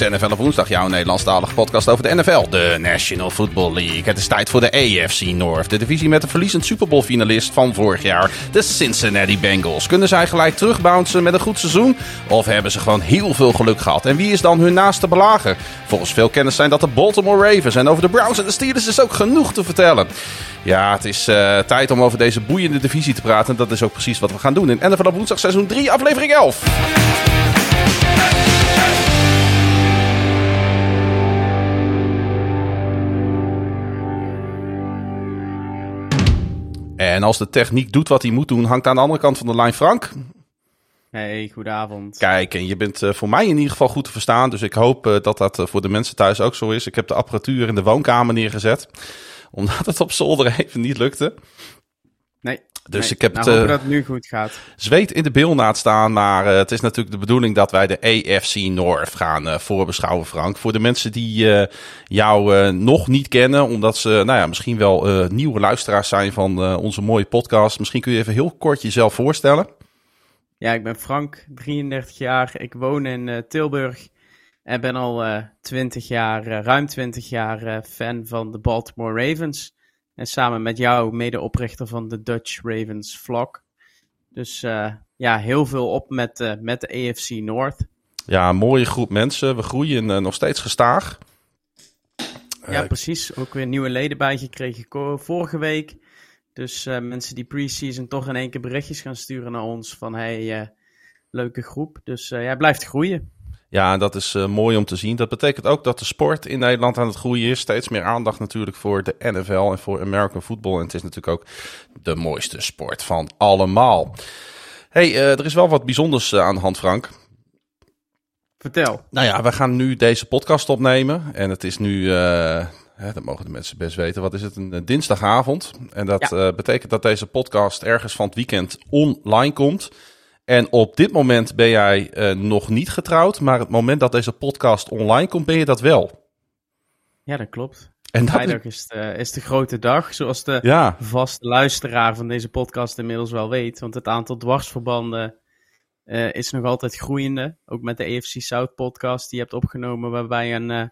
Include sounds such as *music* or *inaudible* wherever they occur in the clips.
is NFL op woensdag, jouw Nederlandstalige podcast over de NFL, de National Football League. Het is tijd voor de AFC North, de divisie met de verliezend Super Bowl finalist van vorig jaar, de Cincinnati Bengals. Kunnen zij gelijk terugbouncen met een goed seizoen? Of hebben ze gewoon heel veel geluk gehad? En wie is dan hun naaste belager? Volgens veel kennis zijn dat de Baltimore Ravens. En over de Browns en de Steelers is ook genoeg te vertellen. Ja, het is uh, tijd om over deze boeiende divisie te praten. Dat is ook precies wat we gaan doen in NFL op woensdag seizoen 3, aflevering 11. En als de techniek doet wat hij moet doen, hangt aan de andere kant van de lijn Frank. Hey, goedenavond. Kijk, en je bent uh, voor mij in ieder geval goed te verstaan. Dus ik hoop uh, dat dat uh, voor de mensen thuis ook zo is. Ik heb de apparatuur in de woonkamer neergezet. *laughs* Omdat het op zolder even niet lukte. Nee. Dus nee, ik heb nou, het, hopen dat het nu goed gaat. zweet in de bil na het staan. Maar uh, het is natuurlijk de bedoeling dat wij de AFC North gaan uh, voorbeschouwen, Frank. Voor de mensen die jou nog niet kennen, omdat ze nou ja, misschien wel nieuwe luisteraars zijn van onze mooie podcast. Misschien kun je even heel kort jezelf voorstellen. Ja, ik ben Frank, 33 jaar. Ik woon in Tilburg. En ben al 20 jaar, ruim 20 jaar fan van de Baltimore Ravens. En samen met jou medeoprichter van de Dutch Ravens vlog. Dus uh, ja, heel veel op met, uh, met de AFC North. Ja, een mooie groep mensen. We groeien uh, nog steeds gestaag. Ja, precies. Ook weer nieuwe leden bijgekregen vorige week. Dus mensen die pre-season toch in één keer berichtjes gaan sturen naar ons van hey, leuke groep. Dus jij blijft groeien. Ja, dat is uh, mooi om te zien. Dat betekent ook dat de sport in Nederland aan het groeien is. Steeds meer aandacht natuurlijk voor de NFL en voor American football. En het is natuurlijk ook de mooiste sport van allemaal. hey, uh, er is wel wat bijzonders uh, aan de hand, Frank. Vertel. Nou ja, we gaan nu deze podcast opnemen. En het is nu, hè, dat mogen de mensen best weten, wat is het, een dinsdagavond. En dat ja. betekent dat deze podcast ergens van het weekend online komt. En op dit moment ben jij uh, nog niet getrouwd, maar het moment dat deze podcast online komt, ben je dat wel. Ja, dat klopt. En Vrijdag is... De, is de grote dag, zoals de ja. vaste luisteraar van deze podcast inmiddels wel weet. Want het aantal dwarsverbanden uh, is nog altijd groeiende. Ook met de EFC South podcast die je hebt opgenomen, waarbij een uh,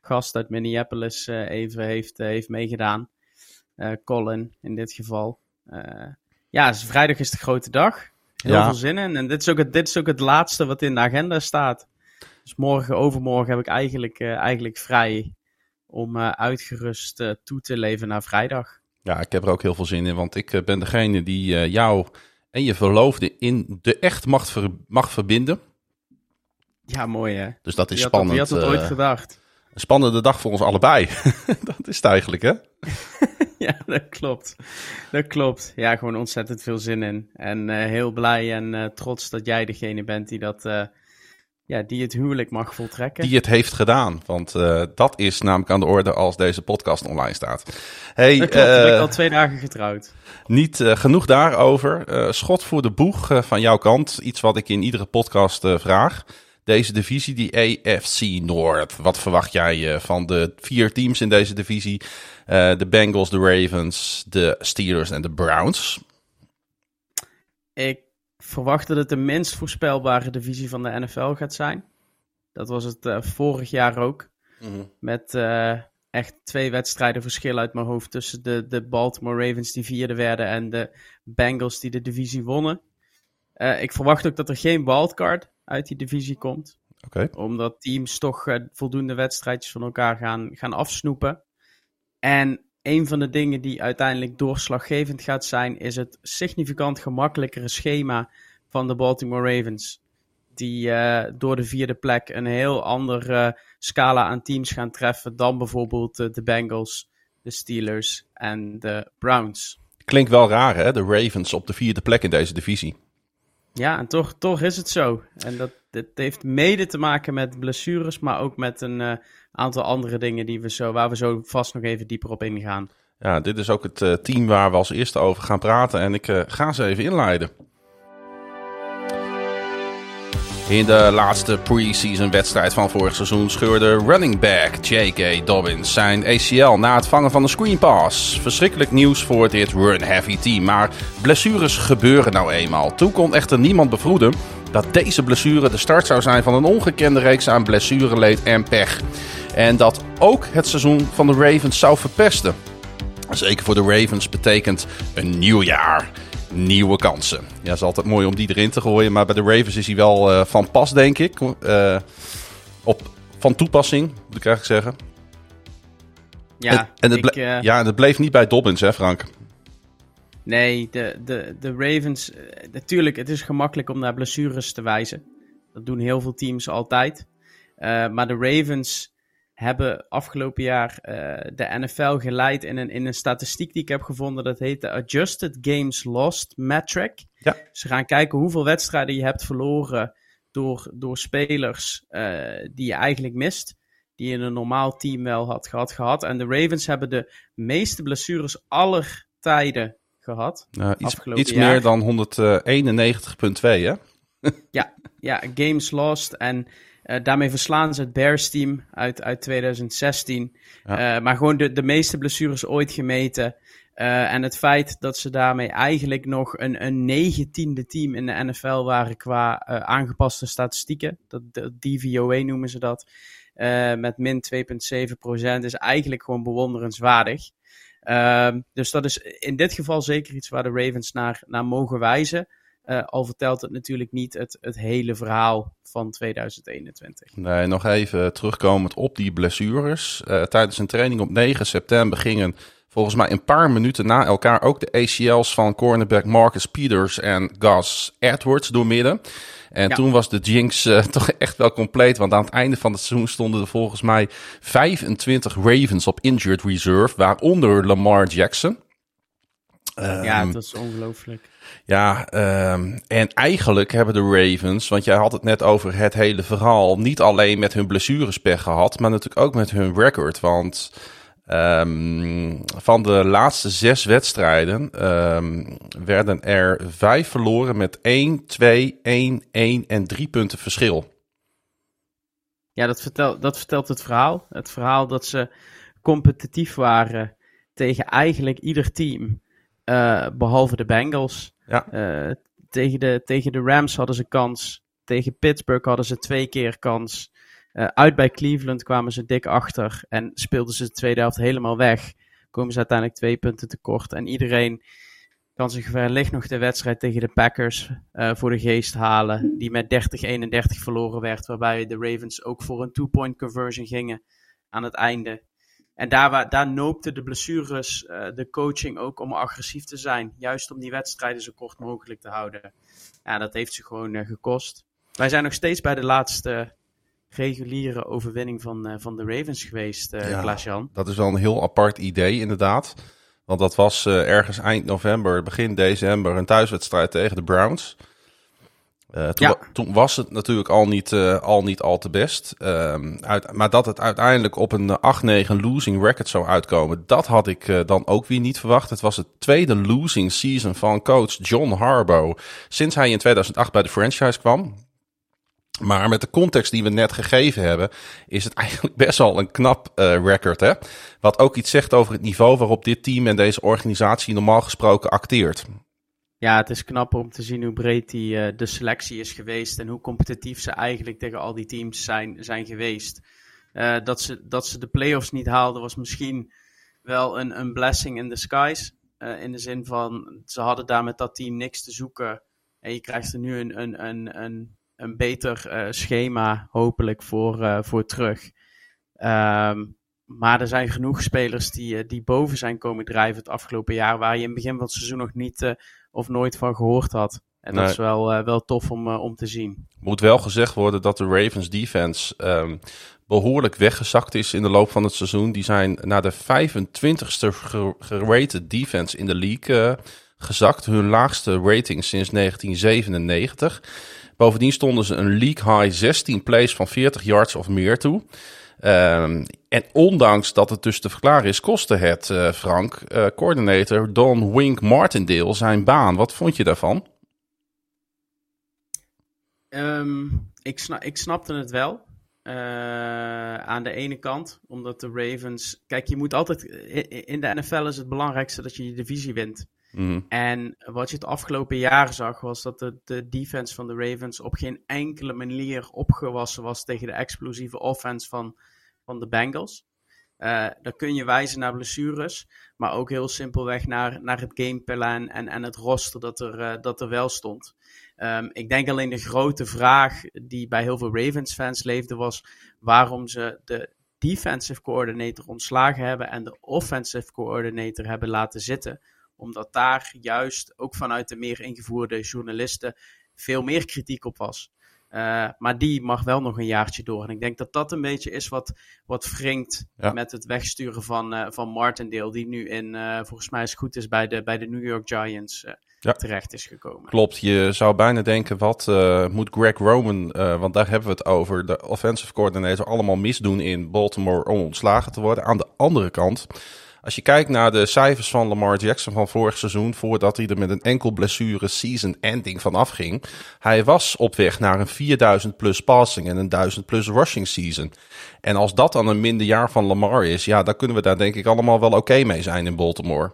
gast uit Minneapolis even heeft, heeft meegedaan. Colin in dit geval. ja, dus vrijdag is de grote dag. Heel ja. veel zin in. En dit is, ook het, dit is ook het laatste wat in de agenda staat. Dus morgen, overmorgen heb ik eigenlijk, uh, eigenlijk vrij om uh, uitgerust uh, toe te leven naar vrijdag. Ja, ik heb er ook heel veel zin in, want ik ben degene die jou en je verloofde in de echt mag, ver, mag verbinden. Ja, mooi hè. Dus dat is wie spannend. Wie had dat ooit gedacht? Een spannende dag voor ons allebei. *laughs* dat is het eigenlijk hè. *laughs* *laughs* ja, dat klopt. Dat klopt. Ja, gewoon ontzettend veel zin in. En uh, heel blij en uh, trots dat jij degene bent die dat. Uh, ja, die het huwelijk mag voltrekken. Die het heeft gedaan. Want dat is namelijk aan de orde als deze podcast online staat. Hey, dat klopt, ik al twee dagen getrouwd. Niet genoeg daarover. schot voor de boeg van jouw kant. Iets wat ik in iedere podcast vraag deze divisie, die AFC North. Wat verwacht jij van de vier teams in deze divisie? Uh, de Bengals, de Ravens, de Steelers en de Browns. Ik verwacht dat het de minst voorspelbare divisie van de NFL gaat zijn. Dat was het uh, vorig jaar ook. Mm -hmm. Met echt twee wedstrijden verschil uit mijn hoofd tussen de, de Baltimore Ravens die vierde werden en de Bengals die de divisie wonnen. ik verwacht ook dat er geen wildcard uit die divisie komt. Okay. Omdat teams toch voldoende wedstrijdjes van elkaar gaan, gaan afsnoepen. En een van de dingen die uiteindelijk doorslaggevend gaat zijn, is het significant gemakkelijkere schema van de Baltimore Ravens. Die uh, door de vierde plek een heel andere uh, scala aan teams gaan treffen dan bijvoorbeeld de Bengals, de Steelers en de Browns. Klinkt wel raar hè, de Ravens op de vierde plek in deze divisie. Ja, en toch, toch is het zo. En dat, heeft mede te maken met blessures, maar ook met een uh, aantal andere dingen die we zo, waar we zo vast nog even dieper op ingaan. Ja, dit is ook het uh, team waar we als eerste over gaan praten en ik uh, ga ze even inleiden. In de laatste pre-season wedstrijd van vorig seizoen scheurde running back J.K. Dobbins zijn ACL na het vangen van een screen pass. Verschrikkelijk nieuws voor dit run-heavy team, maar blessures gebeuren nou eenmaal. Toen kon echter niemand bevroeden dat deze blessure de start zou zijn van een ongekende reeks aan blessureleed en pech. En dat ook het seizoen van de Ravens zou verpesten. Zeker voor de Ravens betekent een nieuw jaar, nieuwe kansen. Ja, het is altijd mooi om die erin te gooien, maar bij de Ravens is hij wel uh, van pas, denk ik. Uh, op, van toepassing, moet ik eigenlijk zeggen. Ja, en, en het, ik, uh... ja, en het bleef niet bij Dobbins, hè Frank? Nee, de, de, de Ravens. Natuurlijk, het is gemakkelijk om naar blessures te wijzen. Dat doen heel veel teams altijd. Maar de Ravens hebben afgelopen jaar uh, de NFL geleid in een, in een statistiek die ik heb gevonden. Dat heet de Adjusted Games Lost Metric. Ja. Ze gaan kijken hoeveel wedstrijden je hebt verloren door, door spelers uh, die je eigenlijk mist. Die je in een normaal team wel had gehad, gehad. En de Ravens hebben de meeste blessures aller tijden gehad. Uh, iets iets meer dan 191,2 hè? ja, ja, games lost. En uh, daarmee verslaan ze het Bears team uit, uit 2016. Ja. Uh, maar gewoon de, de meeste blessures ooit gemeten. Uh, en het feit dat ze daarmee eigenlijk nog een, een negentiende team in de NFL waren qua aangepaste statistieken. Dat, dat DVOA noemen ze dat. met min 2,7% is eigenlijk gewoon bewonderenswaardig. Uh, dus dat is in dit geval zeker iets waar de Ravens naar, naar mogen wijzen. Uh, al vertelt het natuurlijk niet het, het hele verhaal van 2021. Nee, nog even terugkomend op die blessures. Uh, tijdens een training op 9 september gingen volgens mij een paar minuten na elkaar ook de ACL's van cornerback Marcus Peters en Gus Edwards doormidden. En ja. toen was de Jinx uh, *laughs* toch echt wel compleet. Want aan het einde van het seizoen stonden er volgens mij 25 Ravens op injured reserve. Waaronder Lamar Jackson. Um, ja, dat is ongelooflijk. Ja, um, en eigenlijk hebben de Ravens, want jij had het net over het hele verhaal, niet alleen met hun blessurespech gehad, maar natuurlijk ook met hun record. Want um, van de laatste zes wedstrijden um, werden er vijf verloren met 1, 2, 1, 1 en 3 punten verschil. Ja, dat vertelt, dat vertelt het verhaal. Het verhaal dat ze competitief waren tegen eigenlijk ieder team. Uh, behalve de Bengals. Ja. Uh, tegen, de, tegen de Rams hadden ze kans. Tegen Pittsburgh hadden ze twee keer kans. Uh, uit bij Cleveland kwamen ze dik achter. En speelden ze de tweede helft helemaal weg. Komen ze uiteindelijk twee punten tekort. En iedereen kan zich wellicht nog de wedstrijd tegen de Packers uh, voor de geest halen. Die met 30-31 verloren werd. Waarbij de Ravens ook voor een two-point conversion gingen aan het einde. En daar, daar noopte de blessures uh, de coaching ook om agressief te zijn. Juist om die wedstrijden zo kort mogelijk te houden. Ja, dat heeft ze gewoon uh, gekost. Wij zijn nog steeds bij de laatste reguliere overwinning van, uh, van de Ravens geweest, uh, ja, Klaas-Jan. Dat is wel een heel apart idee, inderdaad. Want dat was ergens eind november, begin december, een thuiswedstrijd tegen de Browns. Uh, toen, ja. toen, was het natuurlijk al niet, uh, al, niet al te best. Um, uit, maar dat het uiteindelijk op een 8-9 losing record zou uitkomen, dat had ik dan ook weer niet verwacht. Het was het tweede losing season van coach John Harbaugh sinds hij in 2008 bij de franchise kwam. Maar met de context die we net gegeven hebben, is het *laughs* eigenlijk best wel een knap record. Hè? Wat ook iets zegt over het niveau waarop dit team en deze organisatie normaal gesproken acteert. Ja, het is knap om te zien hoe breed die, uh, de selectie is geweest en hoe competitief ze eigenlijk tegen al die teams zijn, zijn geweest. Uh, dat, ze, dat ze de playoffs niet haalden was misschien wel een, een blessing in disguise. Uh, in de zin van, ze hadden daar met dat team niks te zoeken. En je krijgt er nu een, een, een, een, een beter schema hopelijk voor, voor terug. Um, maar er zijn genoeg spelers die, die boven zijn komen drijven het afgelopen jaar, waar je in het begin van het seizoen nog niet of nooit van gehoord had. En nee. dat is wel, uh, wel tof om, uh, om te zien. Moet wel gezegd worden dat de Ravens defense um, behoorlijk weggezakt is in de loop van het seizoen. Die zijn naar de 25ste gerated defense in de league gezakt. Hun laagste rating sinds 1997. Bovendien stonden ze een league high 16 plays van 40 yards of meer toe. Um, en ondanks dat het dus te verklaren is, kostte het uh, Frank, uh, coördinator Don Wink Martindale zijn baan. Wat vond je daarvan? Um, ik, ik snapte het wel. aan de ene kant, omdat de Ravens. Kijk, je moet altijd. In de NFL is het belangrijkste dat je je divisie wint. Mhm. En wat je het afgelopen jaar zag, was dat de, de defense van de Ravens op geen enkele manier opgewassen was tegen de explosieve offense van, van de Bengals. Uh, dan kun je wijzen naar blessures, maar ook heel simpelweg naar, naar het gameplan en, en het roster dat er, uh, dat er wel stond. Um, ik denk alleen de grote vraag die bij heel veel Ravens-fans leefde was waarom ze de defensive coordinator ontslagen hebben en de offensive coordinator hebben laten zitten omdat daar juist ook vanuit de meer ingevoerde journalisten veel meer kritiek op was. Uh, maar die mag wel nog een jaartje door. En ik denk dat dat een beetje is wat, wat wringt Ja. met het wegsturen van, eh van Martindale. Die nu in, eh, volgens mij is het goed is, bij de, bij de New York Giants eh, Ja. terecht is gekomen. Klopt, je zou bijna denken, wat eh, moet Greg Roman, eh, want daar hebben we het over, de offensive coordinator, allemaal misdoen in Baltimore om ontslagen te worden. Aan de andere kant, als je kijkt naar de cijfers van Lamar Jackson van vorig seizoen, voordat hij er met een enkel blessure season ending van afging, hij was op weg naar een 4000 plus passing en een 1000 plus rushing season. En als dat dan een minder jaar van Lamar is, ja, dan kunnen we daar denk ik allemaal wel oké mee zijn in Baltimore.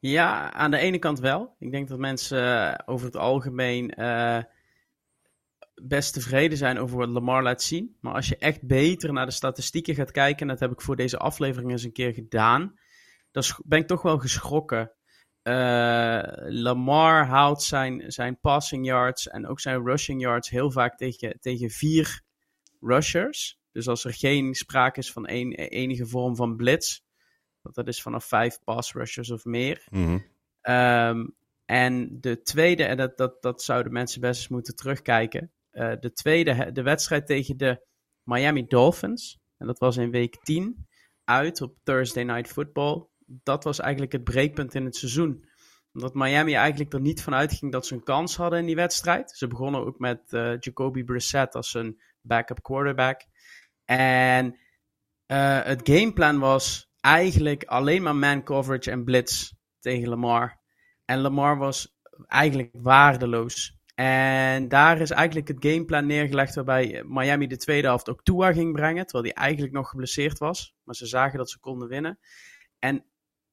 Ja, aan de ene kant wel. Ik denk dat mensen eh, over het algemeen eh, best tevreden zijn over wat Lamar laat zien. Maar als je echt beter naar de statistieken gaat kijken, en dat heb ik voor deze aflevering eens een keer gedaan, dan ben ik toch wel geschrokken. Eh, Lamar haalt zijn, zijn passing yards en ook zijn rushing yards heel vaak tegen, tegen vier rushers. Dus als er geen sprake is van een, enige vorm van blitz, want dat is vanaf vijf pass rushers of meer. Mhm. Ehm, en de tweede, en dat, dat, dat zouden mensen best eens moeten terugkijken. Eh, de tweede, de wedstrijd tegen de Miami Dolphins. En dat was in week 10 uit op Thursday Night Football. Dat was eigenlijk het breekpunt in het seizoen. Omdat Miami eigenlijk er niet van uitging dat ze een kans hadden in die wedstrijd. Ze begonnen ook met eh, Jacoby Brissett als een backup quarterback. En eh, het gameplan was eigenlijk alleen maar man coverage en blitz tegen Lamar. En Lamar was eigenlijk waardeloos. En daar is eigenlijk het gameplan neergelegd waarbij Miami de tweede helft ook Tua ging brengen. Terwijl hij eigenlijk nog geblesseerd was. Maar ze zagen dat ze konden winnen. En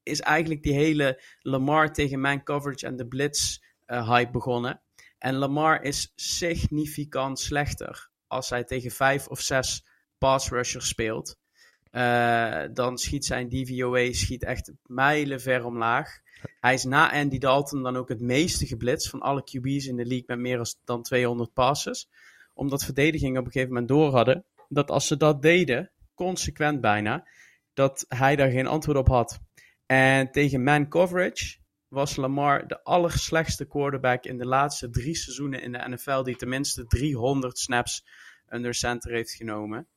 is eigenlijk die hele Lamar tegen man coverage en de blitz eh, hype begonnen. En Lamar is significant slechter als hij tegen vijf of zes pass rushers speelt. Eh, dan schiet zijn DVOA schiet echt mijlenver omlaag. Hij is na Andy Dalton dan ook het meeste geblitst van alle QB's in de league met meer dan 200 passes. Omdat verdedigingen op een gegeven moment door hadden dat als ze dat deden, consequent bijna, dat hij daar geen antwoord op had. En tegen man coverage was Lamar de allerslechtste quarterback in de laatste drie seizoenen in de NFL die tenminste 300 snaps under center heeft genomen.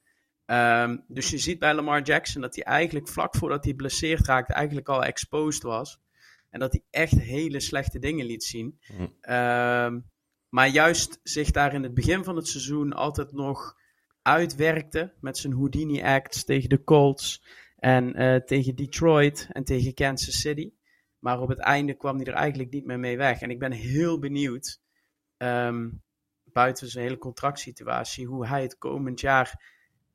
Um, dus je ziet bij Lamar Jackson dat hij eigenlijk vlak voordat hij blesseerd raakte, eigenlijk al exposed was. En dat hij echt hele slechte dingen liet zien. Mm. Um, maar juist zich daar in het begin van het seizoen altijd nog uitwerkte met zijn Houdini acts tegen de Colts en uh, tegen Detroit en tegen Kansas City. Maar op het einde kwam hij er eigenlijk niet meer mee weg. En ik ben heel benieuwd, um, buiten zijn hele contractsituatie, hoe hij het komend jaar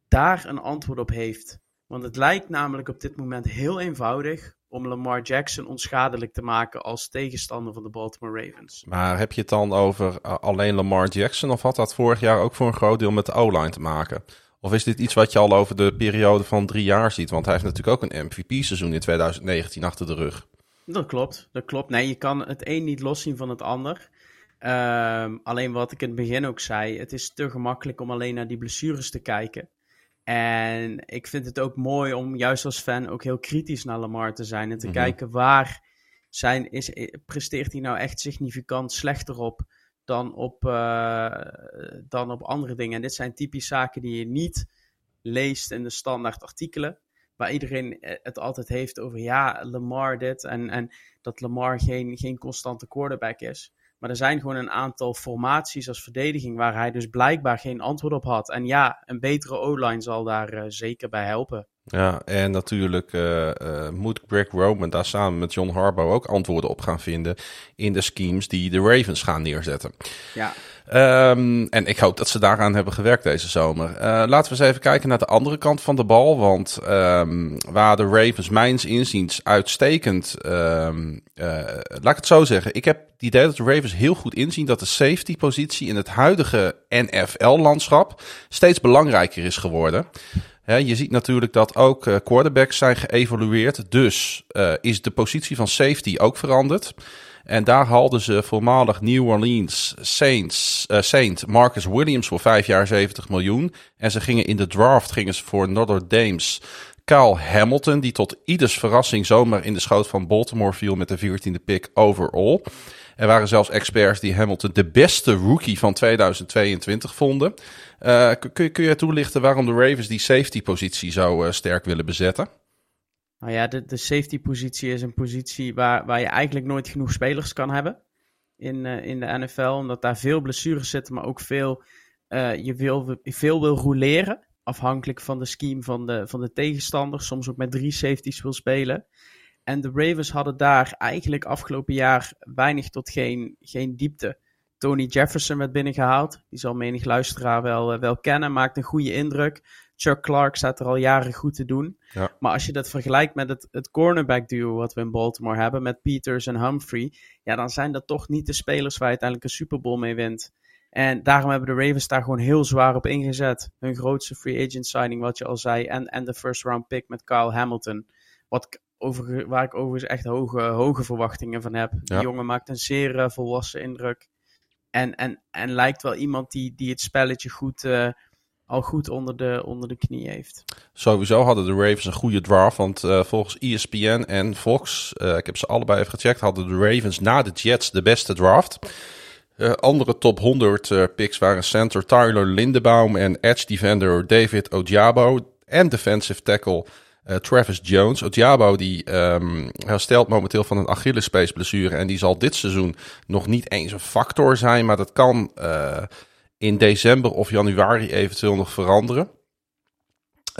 daar een antwoord op heeft. Want het lijkt namelijk op dit moment heel eenvoudig om Lamar Jackson onschadelijk te maken als tegenstander van de Baltimore Ravens. Maar heb je het dan over uh, alleen Lamar Jackson of had dat vorig jaar ook voor een groot deel met de O-line te maken? Of is dit iets wat je al over de periode van drie jaar ziet? Want hij heeft natuurlijk ook een MVP-seizoen in 2019 achter de rug. Dat klopt, dat klopt. Nee, je kan het een niet loszien van het ander. Um, alleen wat ik in het begin ook zei, het is te gemakkelijk om alleen naar die blessures te kijken. En ik vind het ook mooi om juist als fan ook heel kritisch naar Lamar te zijn. En te mm -hmm. kijken waar zijn, is, presteert hij nou echt significant slechter op dan op, uh, dan op andere dingen. En dit zijn typisch zaken die je niet leest in de standaard artikelen. Waar iedereen het altijd heeft over ja, Lamar dit. En, en dat Lamar geen, geen constante quarterback is. Maar er zijn gewoon een aantal formaties als verdediging waar hij dus blijkbaar geen antwoord op had. En ja, een betere O-line zal daar uh, zeker bij helpen. Ja, en natuurlijk uh, uh, moet Greg Roman daar samen met John Harbaugh ook antwoorden op gaan vinden in de schemes die de Ravens gaan neerzetten. Ja. Ehm, en ik hoop dat ze daaraan hebben gewerkt deze zomer. Uh, laten we eens even kijken naar de andere kant van de bal. Want um, waar de Ravens mijns inziens uitstekend... Um, uh, laat ik het zo zeggen. Ik heb het idee dat de Ravens heel goed inzien... dat de safety positie in het huidige NFL-landschap... steeds belangrijker is geworden. je ziet natuurlijk dat ook uh, quarterbacks zijn geëvolueerd. Dus is de positie van safety ook veranderd. En daar haalden ze voormalig New Orleans Saints, uh, Saint Marcus Williams voor 5 jaar 70 miljoen. En ze gingen in de draft gingen ze voor Notre Dame's Kyle Hamilton, die tot ieders verrassing zomaar in de schoot van Baltimore viel met de 14e pick overall. Er waren zelfs experts die Hamilton de beste rookie van 2022 vonden. Uh, kun, kun je toelichten waarom de Ravens die safety positie zo uh, sterk willen bezetten? Nou ja, de, safety positie is een positie waar, waar je eigenlijk nooit genoeg spelers kan hebben in, uh, in de NFL. Omdat daar veel blessures zitten, maar ook veel, uh, je wil, veel wil roleren. Afhankelijk van de scheme van de, van de tegenstander. Soms ook met drie safeties wil spelen. En de Ravens hadden daar eigenlijk afgelopen jaar weinig tot geen, geen diepte. Tony Jefferson werd binnengehaald. Die zal menig luisteraar wel, wel kennen. Maakt een goede indruk. Chuck Clark staat er al jaren goed te doen. Ja. Maar als je dat vergelijkt met het, het cornerback duo wat we in Baltimore hebben, met Peters en Humphrey, ja, dan zijn dat toch niet de spelers waar je uiteindelijk een Super Bowl mee wint. En daarom hebben de Ravens daar gewoon heel zwaar op ingezet. Hun grootste free agent signing, wat je al zei, en, en de first round pick met Kyle Hamilton. Wat over, waar ik overigens echt hoge, hoge verwachtingen van heb. Die jongen maakt een zeer uh, volwassen indruk. En, en, en lijkt wel iemand die, die het spelletje goed, uh, al goed onder de, onder de knie heeft. Sowieso hadden de Ravens een goede draft. Want uh, volgens ESPN en Fox, uh, ik heb ze allebei even gecheckt, hadden de Ravens na de Jets de beste draft. Uh, andere top 100 picks waren center Tyler Lindebaum en edge defender David Ojabo en defensive tackle Travis Jones. Ojabo die um, herstelt momenteel van een Achillespees blessure en die zal dit seizoen nog niet eens een factor zijn, maar dat kan in december of januari eventueel nog veranderen.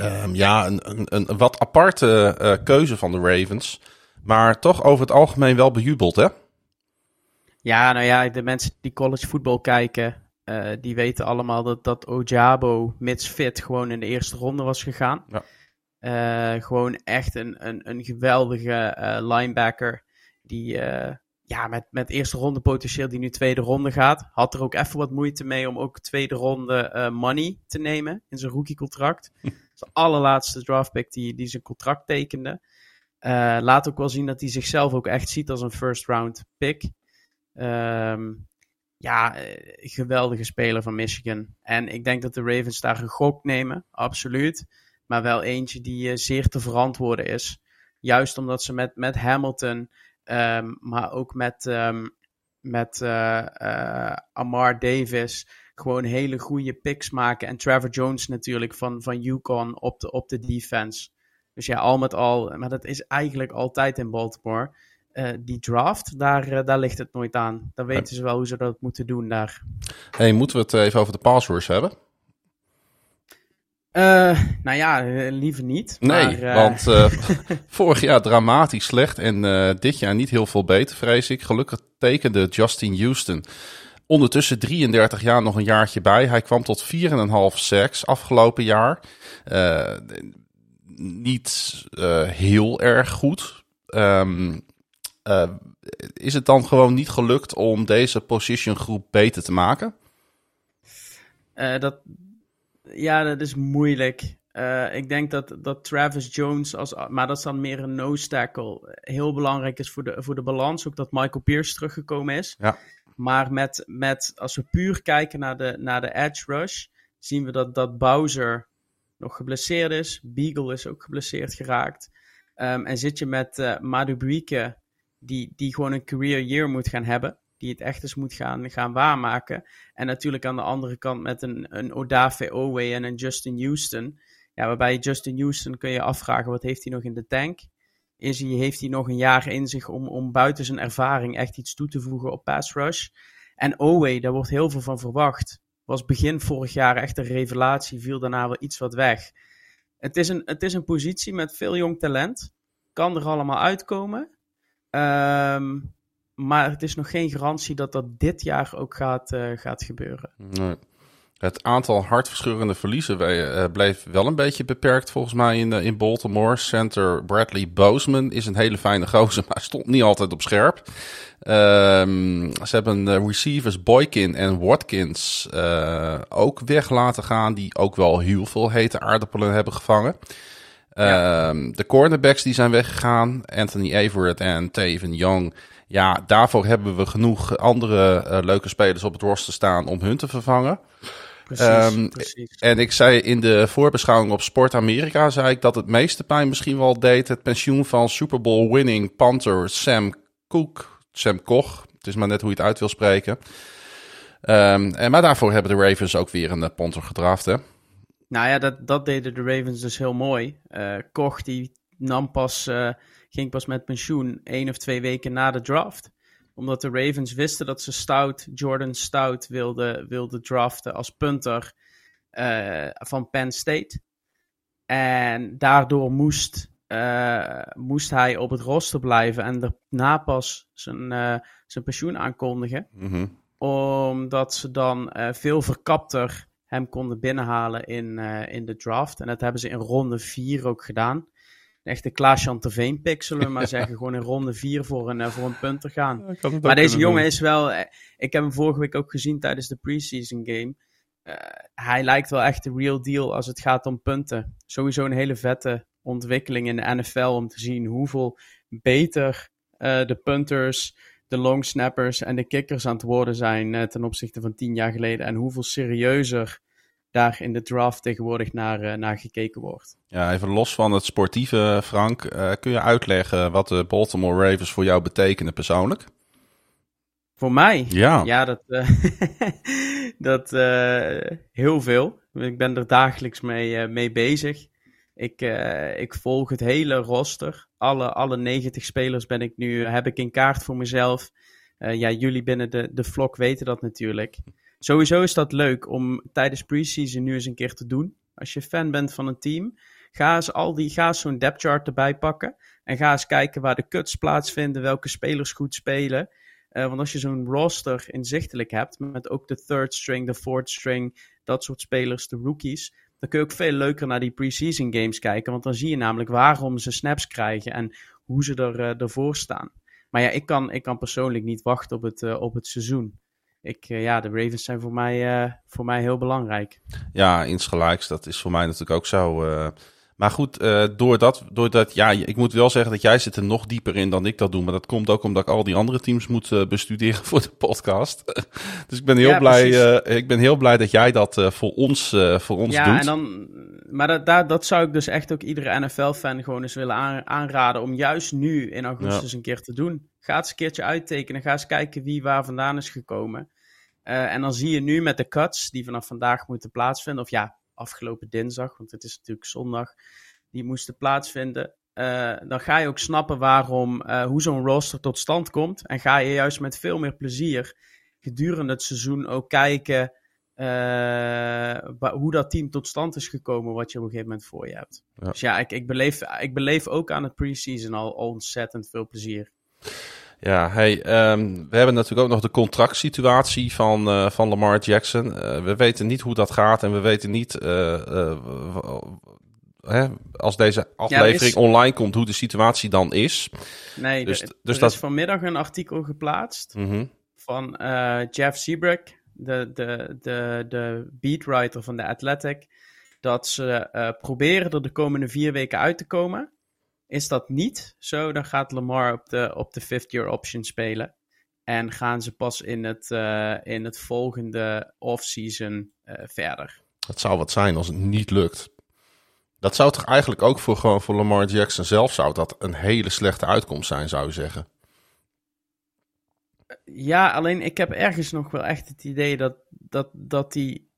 Um, ja, een, een, een, wat aparte uh, keuze van de Ravens. Maar toch over het algemeen wel bejubeld, hè? Ja, nou ja, de mensen die college voetbal kijken, uh, die weten allemaal dat, dat Ojabo, mits fit, gewoon in de eerste ronde was gegaan. Ja. Uh, gewoon echt een, een, een geweldige linebacker die ja, met, met eerste ronde potentieel die nu tweede ronde gaat. Had er ook even wat moeite mee om ook tweede ronde uh, money te nemen in zijn rookiecontract. Hm. de allerlaatste draftpick die, die zijn contract tekende. Uh, laat ook wel zien dat hij zichzelf ook echt ziet als een first round pick. Um, ja, eh, geweldige speler van Michigan. En ik denk dat de Ravens daar een gok nemen, absoluut. Maar wel eentje die uh, zeer te verantwoorden is. Juist omdat ze met, met Hamilton Um, maar ook met, um, met uh, uh, Amar Davis gewoon hele goede picks maken. En Trevor Jones natuurlijk van, van Yukon op de, op de defense. Dus ja, al met al, maar dat is eigenlijk altijd in Baltimore. Uh, die draft, daar, daar ligt het nooit aan. Dan weten ze wel hoe ze dat moeten doen daar. Hey, moeten we het even over de passwords hebben? Uh, nou ja, eh, liever niet. Nee, maar, uh... want uh, *laughs* vorig jaar dramatisch slecht en dit jaar niet heel veel beter, vrees ik. Gelukkig tekende Justin Houston ondertussen 33 jaar nog een jaartje bij. Hij kwam tot 4,5 seks afgelopen jaar. niet heel erg goed. Um, is het dan gewoon niet gelukt om deze position groep beter te maken? dat ja, dat is moeilijk. Uh, ik denk dat, dat Travis Jones, als, maar dat is dan meer een nose tackle, heel belangrijk is voor de, voor de balans. Ook dat Michael Pierce teruggekomen is. Ja. Maar met, met, als we puur kijken naar de, naar de edge rush, zien we dat, dat Bowser nog geblesseerd is. Beagle is ook geblesseerd geraakt. Um, en zit je met uh, Madubuike, die, die gewoon een career year moet gaan hebben die het echt eens moet gaan, gaan waarmaken. En natuurlijk aan de andere kant met een, een Odafe Owe en een Justin Houston. Ja, waarbij Justin Houston kun je afvragen, wat heeft hij nog in de tank? Is hij, heeft hij nog een jaar in zich om, om buiten zijn ervaring echt iets toe te voegen op pass rush? En Owe, daar wordt heel veel van verwacht. Was begin vorig jaar echt een revelatie, viel daarna wel iets wat weg. Het is een, het is een positie met veel jong talent. Kan er allemaal uitkomen. Um, maar het is nog geen garantie dat dat dit jaar ook gaat, uh, gaat gebeuren. Nee. Het aantal hartverscheurende verliezen uh, bleef wel een beetje beperkt volgens mij in, in Baltimore. Center Bradley Bozeman is een hele fijne gozer, *laughs* maar stond niet altijd op scherp. Um, ze hebben receivers Boykin en Watkins ook weg laten gaan, die ook wel heel veel hete aardappelen hebben gevangen. Ja. Um, de cornerbacks die zijn weggegaan, Anthony Everett en Taven Young. Ja, daarvoor hebben we genoeg andere uh, leuke spelers op het roster staan om hun te vervangen. Precies, um, precies. En ik zei in de voorbeschouwing op Sport Amerika, zei ik dat het meeste pijn misschien wel deed het pensioen van Super Bowl winning punter Sam Cook. Sam Koch. Het is maar net hoe je het uit wil spreken. Um, en, maar daarvoor hebben de Ravens ook weer een uh, punter gedraft, hè? Nou ja, dat, dat deden de Ravens dus heel mooi. Uh, Koch die nam pas, uh, ging pas met pensioen één of twee weken na de draft. Omdat de Ravens wisten dat ze Stout, Jordan Stout wilden wilde draften als punter uh, van Penn State. En daardoor moest uh, moest hij op het roster blijven en daarna pas zijn, uh, zijn pensioen aankondigen. Mm -hmm. Omdat ze dan veel verkapter hem konden binnenhalen in, in de draft. En dat hebben ze in ronde 4 ook gedaan. Echte Klaas-Jan Terveen we *laughs* maar zeggen. Gewoon in ronde 4 voor een, voor een punter gaan. Ja, maar deze jongen is wel... Ik heb hem vorige week ook gezien tijdens de preseason game. hij lijkt wel echt de real deal als het gaat om punten. Sowieso een hele vette ontwikkeling in de NFL om te zien hoeveel beter uh, de punters, de long snappers en de kickers aan het worden zijn uh, ten opzichte van tien jaar geleden. En hoeveel serieuzer daar in de draft tegenwoordig naar, uh, naar gekeken wordt. Ja, even los van het sportieve, Frank. kun je uitleggen wat de Baltimore Ravens voor jou betekenen persoonlijk? Voor mij? Ja. Ja, dat, *laughs* dat heel veel. Ik ben er dagelijks mee, mee bezig. Ik, ik volg het hele roster. Alle, alle 90 spelers ben ik nu, heb ik in kaart voor mezelf. Ja, jullie binnen de, de vlog weten dat natuurlijk. Sowieso is dat leuk om tijdens preseason nu eens een keer te doen. Als je fan bent van een team, ga eens, al die, ga zo'n depth chart erbij pakken. En ga eens kijken waar de cuts plaatsvinden, welke spelers goed spelen. Uh, want als je zo'n roster inzichtelijk hebt, met ook de third string, de fourth string, dat soort spelers, de rookies, dan kun je ook veel leuker naar die preseason games kijken. Want dan zie je namelijk waarom ze snaps krijgen en hoe ze er, uh, ervoor staan. Maar ja, ik kan, ik kan persoonlijk niet wachten op het, uh, op het seizoen. Ik, uh, ja, de Ravens zijn voor mij, voor mij heel belangrijk. Ja, insgelijks. Dat is voor mij natuurlijk ook zo. Maar goed, uh, doordat, doordat, ja, ik moet wel zeggen dat jij zit er nog dieper in dan ik dat doe. Maar dat komt ook omdat ik al die andere teams moet uh, bestuderen *laughs* voor de podcast. *laughs* dus ik ben heel, ja, blij, uh, ik ben heel blij dat jij dat voor ons, voor ons ja, doet. En dan, maar dat, dat, dat zou ik dus echt ook iedere NFL-fan gewoon eens willen aan, aanraden. Om juist nu in augustus ja. een keer te doen. Ga eens een keertje uittekenen. Ga eens kijken wie waar vandaan is gekomen. en dan zie je nu met de cuts die vanaf vandaag moeten plaatsvinden. Of ja, afgelopen dinsdag, want het is natuurlijk zondag, die moesten plaatsvinden. Uh, dan ga je ook snappen waarom, uh, hoe zo'n roster tot stand komt. En ga je juist met veel meer plezier gedurende het seizoen ook kijken uh, hoe dat team tot stand is gekomen, wat je op een gegeven moment voor je hebt. Ja. Dus ja, ik, ik, beleef, ik beleef ook aan het preseason al ontzettend veel plezier. Ja, hey, um, we hebben natuurlijk ook nog de contractsituatie van, uh, van Lamar Jackson. Uh, we weten niet hoe dat gaat en we weten niet, uh, hè, als deze aflevering ja, is... online komt, hoe de situatie dan is. Nee, dus, de, dus er dat... is vanmiddag een artikel geplaatst mm -hmm. van Jeff Seabrook, de, de, de, de beatwriter van de Athletic, dat ze proberen er de komende vier weken uit te komen. Is dat niet zo, dan gaat Lamar op de, op de fifth year option spelen. En gaan ze pas in het, uh, in het volgende offseason uh, verder. Het zou wat zijn als het niet lukt. Dat zou toch eigenlijk ook voor, gewoon voor Lamar Jackson zelf zou dat een hele slechte uitkomst zijn, zou je zeggen. Ja, alleen ik heb ergens nog wel echt het idee dat, dat, dat die.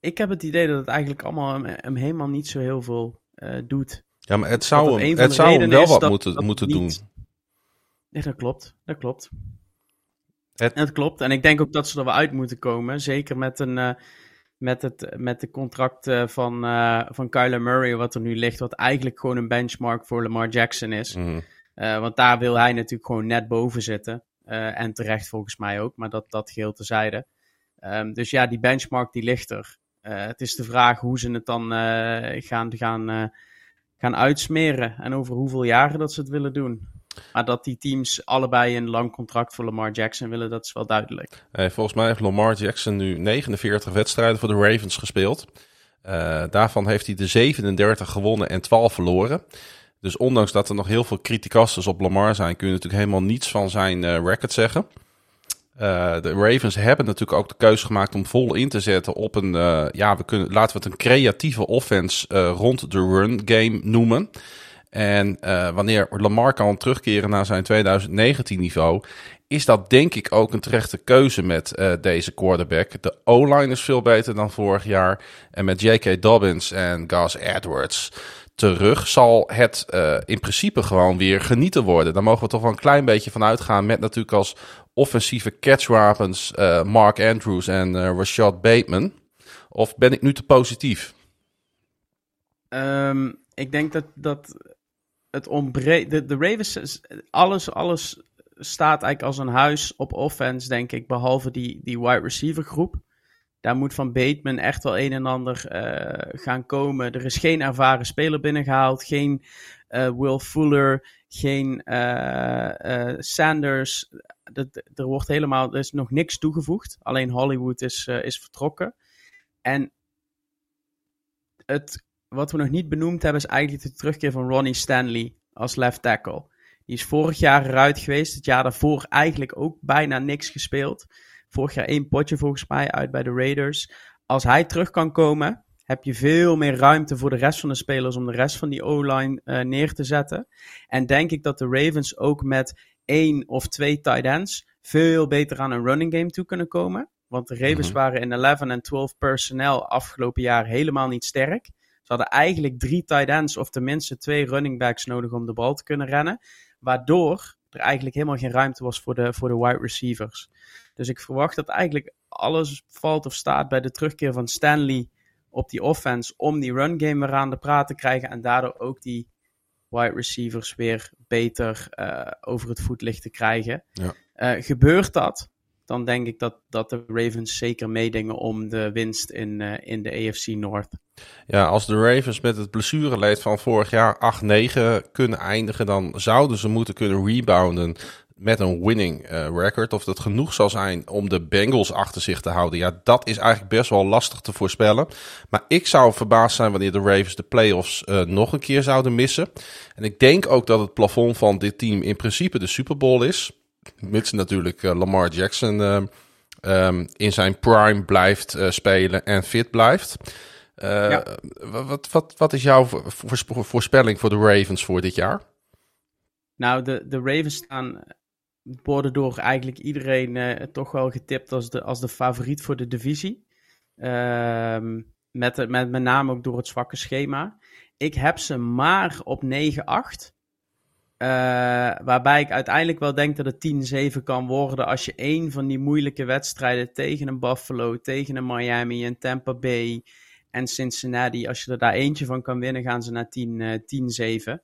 Ik heb het idee dat het eigenlijk allemaal hem, hem helemaal niet zo heel veel uh, doet. Ja, maar het zou hem, het zou hem wel wat moeten, dat moeten doen. Ja, dat klopt. Dat klopt. Het... Dat klopt. En ik denk ook dat ze er wel uit moeten komen. Zeker met, een, uh, met, het, met de contract uh, van, uh, van Kyler Murray, wat er nu ligt. Wat eigenlijk gewoon een benchmark voor Lamar Jackson is. Mm. want daar wil hij natuurlijk gewoon net boven zitten. en terecht volgens mij ook, maar dat, dat geheel tezijde. Um, dus ja, die benchmark die ligt er. het is de vraag hoe ze het dan gaan, gaan, gaan uitsmeren. En over hoeveel jaren dat ze het willen doen. Maar dat die teams allebei een lang contract voor Lamar Jackson willen, dat is wel duidelijk. volgens mij heeft Lamar Jackson nu 49 wedstrijden voor de Ravens gespeeld. Uh, daarvan heeft hij de 37 gewonnen en 12 verloren. Dus ondanks dat er nog heel veel criticasters op Lamar zijn, kun je natuurlijk helemaal niets van zijn uh, record zeggen. Uh, de Ravens hebben natuurlijk ook de keuze gemaakt om vol in te zetten op een, ja, we kunnen, laten we het een creatieve offense rond de run game noemen. En wanneer Lamar kan terugkeren naar zijn 2019 niveau, is dat denk ik ook een terechte keuze met deze quarterback. De O-line is veel beter dan vorig jaar. En met J.K. Dobbins en Gus Edwards terug zal het in principe gewoon weer genieten worden. Daar mogen we toch wel een klein beetje van uitgaan. Met natuurlijk als offensieve catchwapens Mark Andrews en Rashad Bateman. Of ben ik nu te positief? Um, ik denk dat, dat het ontbreekt. De, Ravens, alles, alles staat eigenlijk als een huis op offense, denk ik. Behalve die, die wide receiver groep. Daar moet van Bateman echt wel een en ander uh, gaan komen. Er is geen ervaren speler binnengehaald. Geen Will Fuller. Geen Sanders. Er wordt helemaal. Er is nog niks toegevoegd. Alleen Hollywood is, is vertrokken. En het wat we nog niet benoemd hebben, is eigenlijk de terugkeer van Ronnie Stanley als left tackle. Die is vorig jaar eruit geweest. Het jaar daarvoor eigenlijk ook bijna niks gespeeld. Vorig jaar één potje volgens mij uit bij de Raiders. Als hij terug kan komen, heb je veel meer ruimte voor de rest van de spelers om de rest van die O-line uh, neer te zetten. En denk ik dat de Ravens ook met één of twee tight ends veel beter aan een running game toe kunnen komen. Want de Ravens mhm. waren in 11 en 12 personnel afgelopen jaar helemaal niet sterk. Ze hadden eigenlijk drie tight ends of tenminste twee running backs nodig om de bal te kunnen rennen. Waardoor er eigenlijk helemaal geen ruimte was voor de, voor de wide receivers. Dus ik verwacht dat eigenlijk alles valt of staat bij de terugkeer van Stanley op die offense. Om die run game weer aan de praat te krijgen. En daardoor ook die wide receivers weer beter uh, over het voetlicht te krijgen. Ja. Uh, gebeurt dat, dan denk ik dat, dat de Ravens zeker meedingen om de winst in, uh, in de AFC North. Ja, als de Ravens met het blessureleed van vorig jaar 8-9 kunnen eindigen, dan zouden ze moeten kunnen rebounden met een winning uh, record. Of dat genoeg zal zijn om de Bengals achter zich te houden. Ja, dat is eigenlijk best wel lastig te voorspellen. Maar ik zou verbaasd zijn wanneer de Ravens de playoffs uh, nog een keer zouden missen. En ik denk ook dat het plafond van dit team in principe de Super Bowl is. Mits natuurlijk uh, Lamar Jackson um, in zijn prime blijft spelen en fit blijft. Wat, wat, wat is jouw voorspelling voor de Ravens voor dit jaar? Nou, de, de Ravens staan, worden door eigenlijk iedereen uh, toch wel getipt als de, als de favoriet voor de divisie. Uh, met, met, met name ook door het zwakke schema. Ik heb ze maar op 9-8. Uh, waarbij ik uiteindelijk wel denk dat het 10-7 kan worden als je één van die moeilijke wedstrijden tegen een Buffalo, tegen een Miami en Tampa Bay en Cincinnati. Als je er daar eentje van kan winnen, gaan ze naar 10-7. Uh,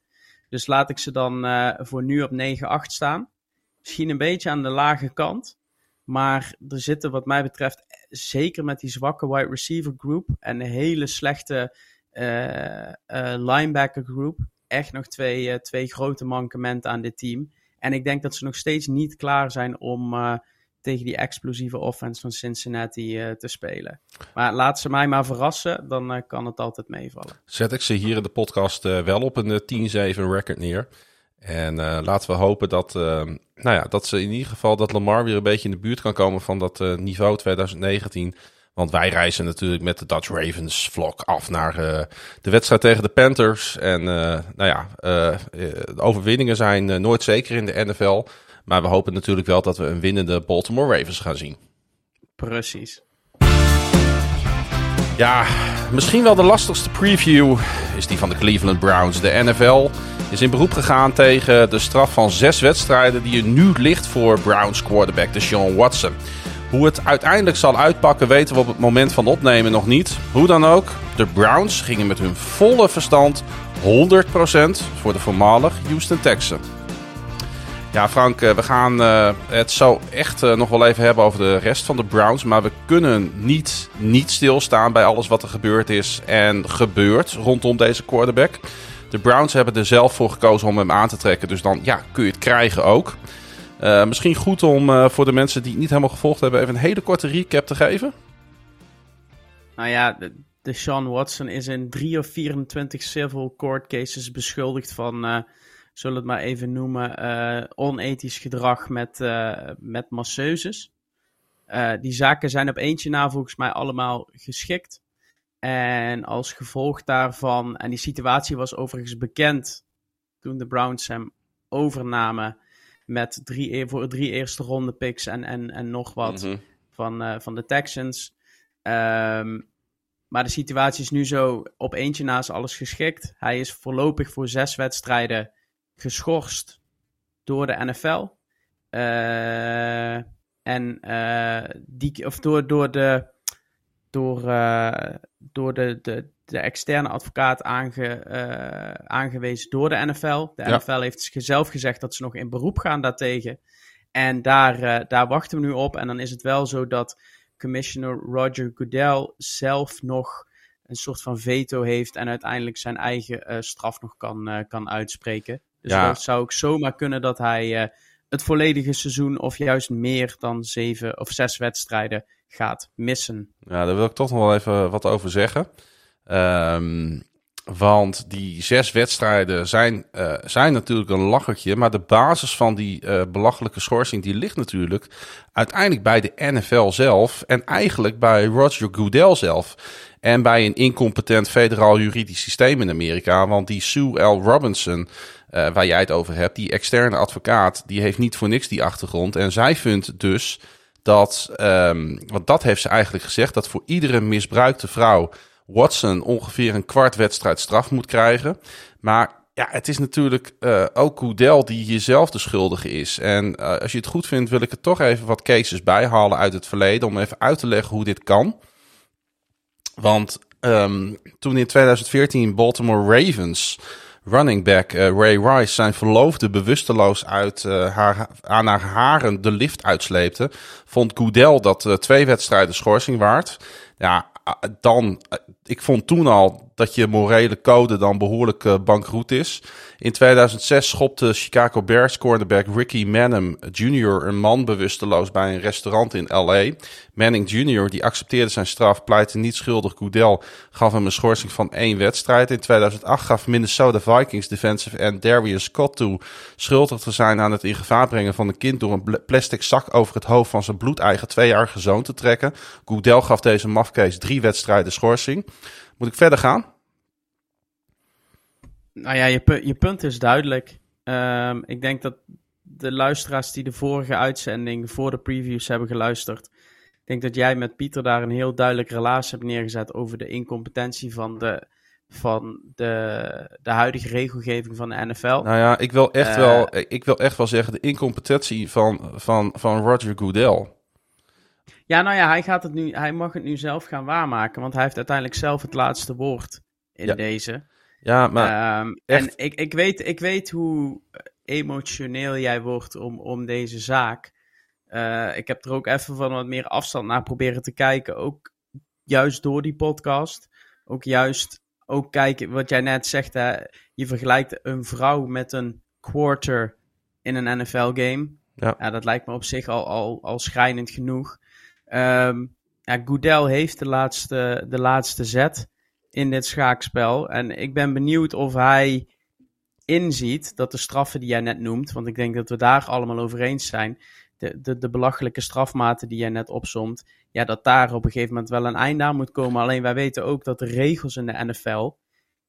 dus laat ik ze dan voor nu op 9-8 staan. Misschien een beetje aan de lage kant. Maar er zitten wat mij betreft, zeker met die zwakke wide receiver group en de hele slechte uh, linebacker group, echt nog twee, twee grote mankementen aan dit team. En ik denk dat ze nog steeds niet klaar zijn om tegen die explosieve offense van Cincinnati te spelen. Maar laat ze mij maar verrassen, dan kan het altijd meevallen. Zet ik ze hier in de podcast wel op een 10-7 record neer. En laten we hopen dat, nou ja, dat ze in ieder geval dat Lamar weer een beetje in de buurt kan komen van dat niveau 2019. Want wij reizen natuurlijk met de Dutch Ravens vlog af naar de wedstrijd tegen de Panthers. En nou ja, de overwinningen zijn nooit zeker in de NFL. Maar we hopen natuurlijk wel dat we een winnende Baltimore Ravens gaan zien. Precies. Ja, misschien wel de lastigste preview is die van de Cleveland Browns. De NFL is in beroep gegaan tegen de straf van zes wedstrijden die er nu ligt voor Browns quarterback Deshaun Watson. Hoe het uiteindelijk zal uitpakken weten we op het moment van opnemen nog niet. Hoe dan ook, de Browns gingen met hun volle verstand 100% voor de voormalig Houston Texans. Ja, Frank, we gaan het zo echt nog wel even hebben over de rest van de Browns. Maar we kunnen niet, niet stilstaan bij alles wat er gebeurd is en gebeurt rondom deze quarterback. De Browns hebben er zelf voor gekozen om hem aan te trekken. Dus dan ja, kun je het krijgen ook. misschien goed om voor de mensen die het niet helemaal gevolgd hebben, even een hele korte recap te geven. Nou ja, de, Sean Watson is in 3 of 24 civil court cases beschuldigd van, uh, zullen het maar even noemen, onethisch gedrag met, met masseuses. die zaken zijn op eentje na volgens mij allemaal geschikt. En als gevolg daarvan, en die situatie was overigens bekend toen de Browns hem overnamen met drie, e-, voor drie eerste ronde picks en, en, en nog wat mhm. van, van de Texans. Um, maar de situatie is nu zo op eentje naast alles geschikt. Hij is voorlopig voor zes wedstrijden geschorst door de NFL. Uh, eh, en uh, die, of door, door de, door, door de, de, de externe advocaat aange, aangewezen door de NFL. De NFL heeft zelf gezegd dat ze nog in beroep gaan daartegen. En daar, daar wachten we nu op. En dan is het wel zo dat commissioner Roger Goodell zelf nog een soort van veto heeft en uiteindelijk zijn eigen uh, straf nog kan, kan uitspreken. Dus ja. het zou ook zomaar kunnen dat hij het volledige seizoen of juist meer dan zeven of zes wedstrijden gaat missen. Ja, daar wil ik toch nog wel even wat over zeggen. Um, want die zes wedstrijden zijn, uh, zijn natuurlijk een lachertje. Maar de basis van die uh, belachelijke schorsing die ligt natuurlijk uiteindelijk bij de NFL zelf. En eigenlijk bij Roger Goodell zelf. En bij een incompetent federaal juridisch systeem in Amerika. Want die Sue L. Robinson, uh, waar jij het over hebt, die externe advocaat, die heeft niet voor niks die achtergrond. En zij vindt dus dat, um, want dat heeft ze eigenlijk gezegd, dat voor iedere misbruikte vrouw Watson ongeveer een kwart wedstrijd straf moet krijgen. Maar ja, het is natuurlijk uh, ook Goodell die hier zelf de schuldige is. En uh, als je het goed vindt, wil ik er toch even wat cases bijhalen uit het verleden. Om even uit te leggen hoe dit kan. Want um, toen in 2014 Baltimore Ravens running back uh, Ray Rice zijn verloofde bewusteloos uit haar, aan haar haren de lift uitsleepte, vond Goodell dat twee wedstrijden schorsing waard. Ja, dan ik vond toen al dat je morele code dan behoorlijk uh, bankroet is. In 2006 schopte Chicago Bears cornerback Ricky Manning Jr. een man bewusteloos bij een restaurant in L.A. Manning Jr. die accepteerde zijn straf, pleitte niet schuldig. Goodell gaf hem een schorsing van één wedstrijd. In 2008 gaf Minnesota Vikings defensive end Darius Scott toe schuldig te zijn aan het in gevaar brengen van een kind door een plastic zak over het hoofd van zijn bloedeigen tweejarige zoon te trekken. Goodell gaf deze mafkees drie wedstrijden schorsing. Moet ik verder gaan? Nou ja, je, je punt is duidelijk. Um, ik denk dat de luisteraars die de vorige uitzending voor de previews hebben geluisterd. Ik denk dat jij met Pieter daar een heel duidelijk relatie hebt neergezet over de incompetentie van de, van de, de huidige regelgeving van de NFL. Nou ja, ik wil echt, uh, wel, ik wil echt wel zeggen de incompetentie van, van, van Roger Goodell. Ja, nou ja, hij, gaat het nu, hij mag het nu zelf gaan waarmaken, want hij heeft uiteindelijk zelf het laatste woord in ja. deze. Ja, maar. Um, En ik, ik, weet, ik weet hoe emotioneel jij wordt om, om deze zaak. Uh, ik heb er ook even van wat meer afstand naar proberen te kijken. Ook juist door die podcast. Ook juist ook kijken wat jij net zegt. Hè, je vergelijkt een vrouw met een quarter in een NFL-game. Ja. ja. dat lijkt me op zich al, al, al schrijnend genoeg. Um, ja, Goodell heeft de laatste, de laatste zet in dit schaakspel. En ik ben benieuwd of hij inziet dat de straffen die jij net noemt, want ik denk dat we daar allemaal over eens zijn, de, de, de belachelijke strafmaten die jij net opzomt, ja, dat daar op een gegeven moment wel een einde aan moet komen. Alleen wij weten ook dat de regels in de NFL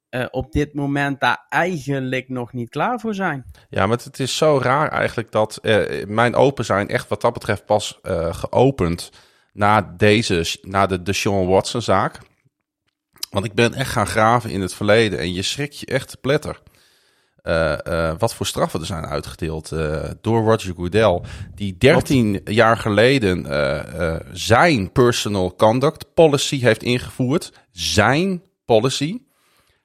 uh, op dit moment daar eigenlijk nog niet klaar voor zijn. Ja, maar het is zo raar eigenlijk dat uh, mijn open zijn echt wat dat betreft pas uh, geopend na deze, na de, Sean Watson zaak. Want ik ben echt gaan graven in het verleden en je schrik je echt te pletter. Uh, uh, wat voor straffen er zijn uitgedeeld uh, door Roger Goodell. Die 13 jaar geleden zijn personal conduct policy heeft ingevoerd. Zijn policy.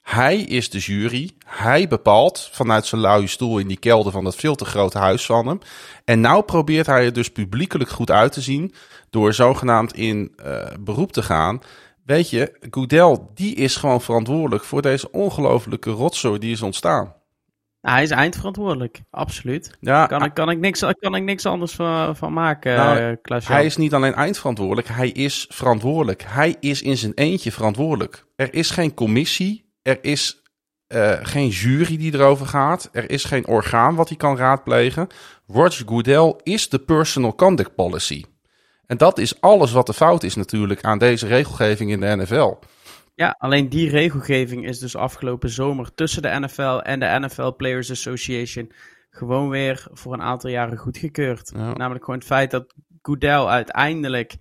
Hij is de jury. Hij bepaalt vanuit zijn luie stoel in die kelder van dat veel te grote huis van hem. En nou probeert hij er dus publiekelijk goed uit te zien door zogenaamd in uh, beroep te gaan. Weet je, Goodell, die is gewoon verantwoordelijk voor deze ongelofelijke rotzooi die is ontstaan. hij is eindverantwoordelijk, absoluut. Ja, kan, ik, kan, ik niks, kan ik niks anders van, van maken, nou, uh, Hij is niet alleen eindverantwoordelijk, hij is verantwoordelijk. Hij is in zijn eentje verantwoordelijk. Er is geen commissie er is uh, geen jury die erover gaat. Er is geen orgaan wat hij kan raadplegen. Roger Goodell is de personal conduct policy. En dat is alles wat de fout is natuurlijk aan deze regelgeving in de NFL. Ja, alleen die regelgeving is dus afgelopen zomer tussen de NFL en de NFL Players Association gewoon weer voor een aantal jaren goedgekeurd. Namelijk gewoon het feit dat Goodell uiteindelijk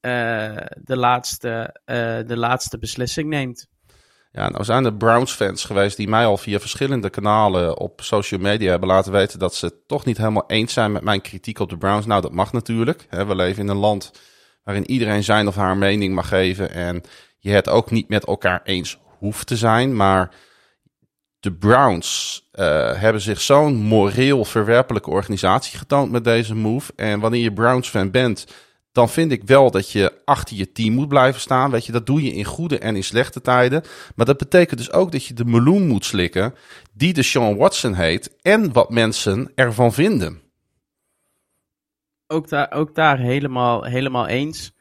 uh, de, laatste, uh, de laatste beslissing neemt. Ja, nou zijn er Browns-fans geweest die mij al via verschillende kanalen op social media hebben laten weten dat ze toch niet helemaal eens zijn met mijn kritiek op de Browns. Nou, dat mag natuurlijk. We leven in een land waarin iedereen zijn of haar mening mag geven en je het ook niet met elkaar eens hoeft te zijn. Maar de Browns uh, hebben zich zo'n moreel verwerpelijke organisatie getoond met deze move. En wanneer je Browns-fan bent, dan vind ik wel dat je achter je team moet blijven staan. Weet je, dat doe je in goede en in slechte tijden. Maar dat betekent dus ook dat je de meloen moet slikken die de Sean Watson heet en wat mensen ervan vinden. Ook daar, ook daar helemaal, helemaal eens.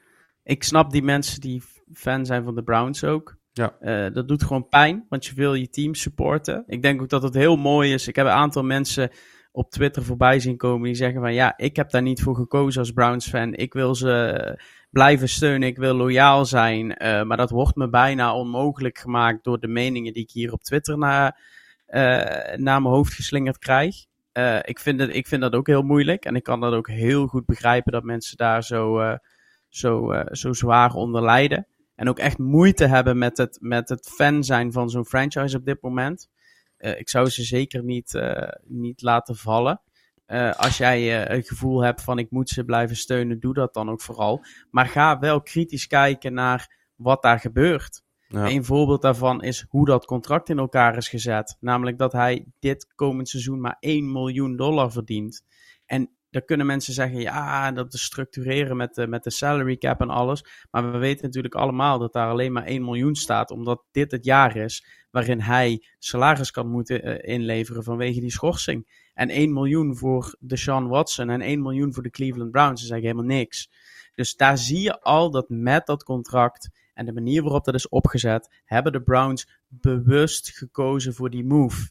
Ik snap die mensen die fan zijn van de Browns ook. Ja. Uh, dat doet gewoon pijn, want je wil je team supporten. Ik denk ook dat het heel mooi is. Ik heb een aantal mensen op Twitter voorbij zien komen die zeggen van ja, ik heb daar niet voor gekozen als Browns fan. Ik wil ze blijven steunen, ik wil loyaal zijn. Uh, maar dat wordt me bijna onmogelijk gemaakt door de meningen die ik hier op Twitter naar, uh, naar mijn hoofd geslingerd krijg. Uh, ik, vind het, ik vind dat ook heel moeilijk en ik kan dat ook heel goed begrijpen dat mensen daar zo, zo, zo zwaar onder lijden. En ook echt moeite hebben met het, met het fan zijn van zo'n franchise op dit moment. Uh, ik zou ze zeker niet, uh, niet laten vallen. Uh, als jij het gevoel hebt van ik moet ze blijven steunen, doe dat dan ook vooral. Maar ga wel kritisch kijken naar wat daar gebeurt. Ja. Een voorbeeld daarvan is hoe dat contract in elkaar is gezet. Namelijk dat hij dit komend seizoen maar 1 miljoen dollar verdient. En dan kunnen mensen zeggen, ja, dat te structureren met de, met de salary cap en alles. Maar we weten natuurlijk allemaal dat daar alleen maar 1 miljoen staat, omdat dit het jaar is waarin hij salaris kan moeten uh, inleveren vanwege die schorsing. En 1 miljoen voor Deshaun Watson en 1 miljoen voor de Cleveland Browns is eigenlijk helemaal niks. Dus daar zie je al dat met dat contract en de manier waarop dat is opgezet, hebben de Browns bewust gekozen voor die move.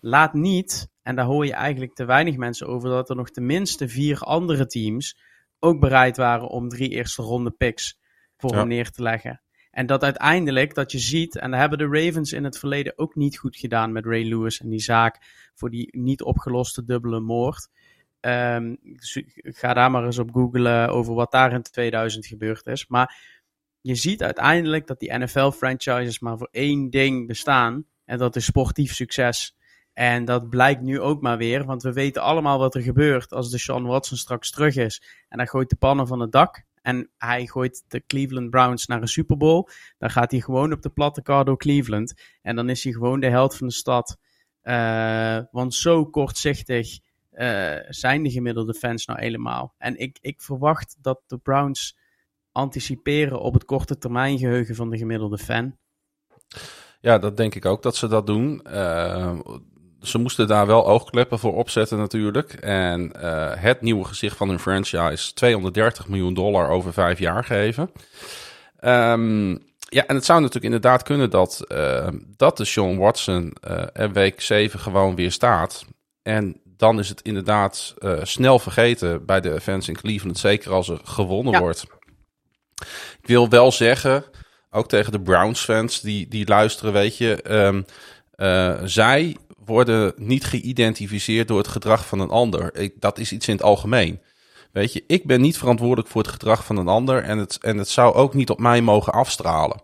Laat niet en daar hoor je eigenlijk te weinig mensen over, dat er nog tenminste vier andere teams ook bereid waren om drie eerste ronde picks voor hem neer te leggen. En dat uiteindelijk, dat je ziet, en daar hebben de Ravens in het verleden ook niet goed gedaan met Ray Lewis en die zaak voor die niet opgeloste dubbele moord. Um, dus ga daar maar eens op googlen over wat daar in 2000 gebeurd is. Maar je ziet uiteindelijk dat die NFL-franchises maar voor één ding bestaan. En dat is sportief succes. En dat blijkt nu ook maar weer, want we weten allemaal wat er gebeurt als de Sean Watson straks terug is. En hij gooit de pannen van het dak en hij gooit de Cleveland Browns naar een Super Bowl. Dan gaat hij gewoon op de platte car door Cleveland. En dan is hij gewoon de held van de stad. Uh, want zo kortzichtig uh, zijn de gemiddelde fans nou helemaal. En ik, ik verwacht dat de Browns anticiperen op het korte termijn geheugen van de gemiddelde fan. Ja, dat denk ik ook dat ze dat doen. Uh, ze moesten daar wel oogkleppen voor opzetten natuurlijk. En uh, het nieuwe gezicht van hun franchise 230 miljoen dollar over vijf jaar geven. Um, ja, en het zou natuurlijk inderdaad kunnen dat, uh, dat de Sean Watson uh, er week 7 gewoon weer staat. En dan is het inderdaad snel vergeten bij de fans in Cleveland, zeker als er gewonnen ja. wordt. Ik wil wel zeggen, ook tegen de Browns fans die, die luisteren, weet je, um, zij worden niet geïdentificeerd door het gedrag van een ander. Dat is iets in het algemeen. Weet je, ik ben niet verantwoordelijk voor het gedrag van een ander en het, en het zou ook niet op mij mogen afstralen.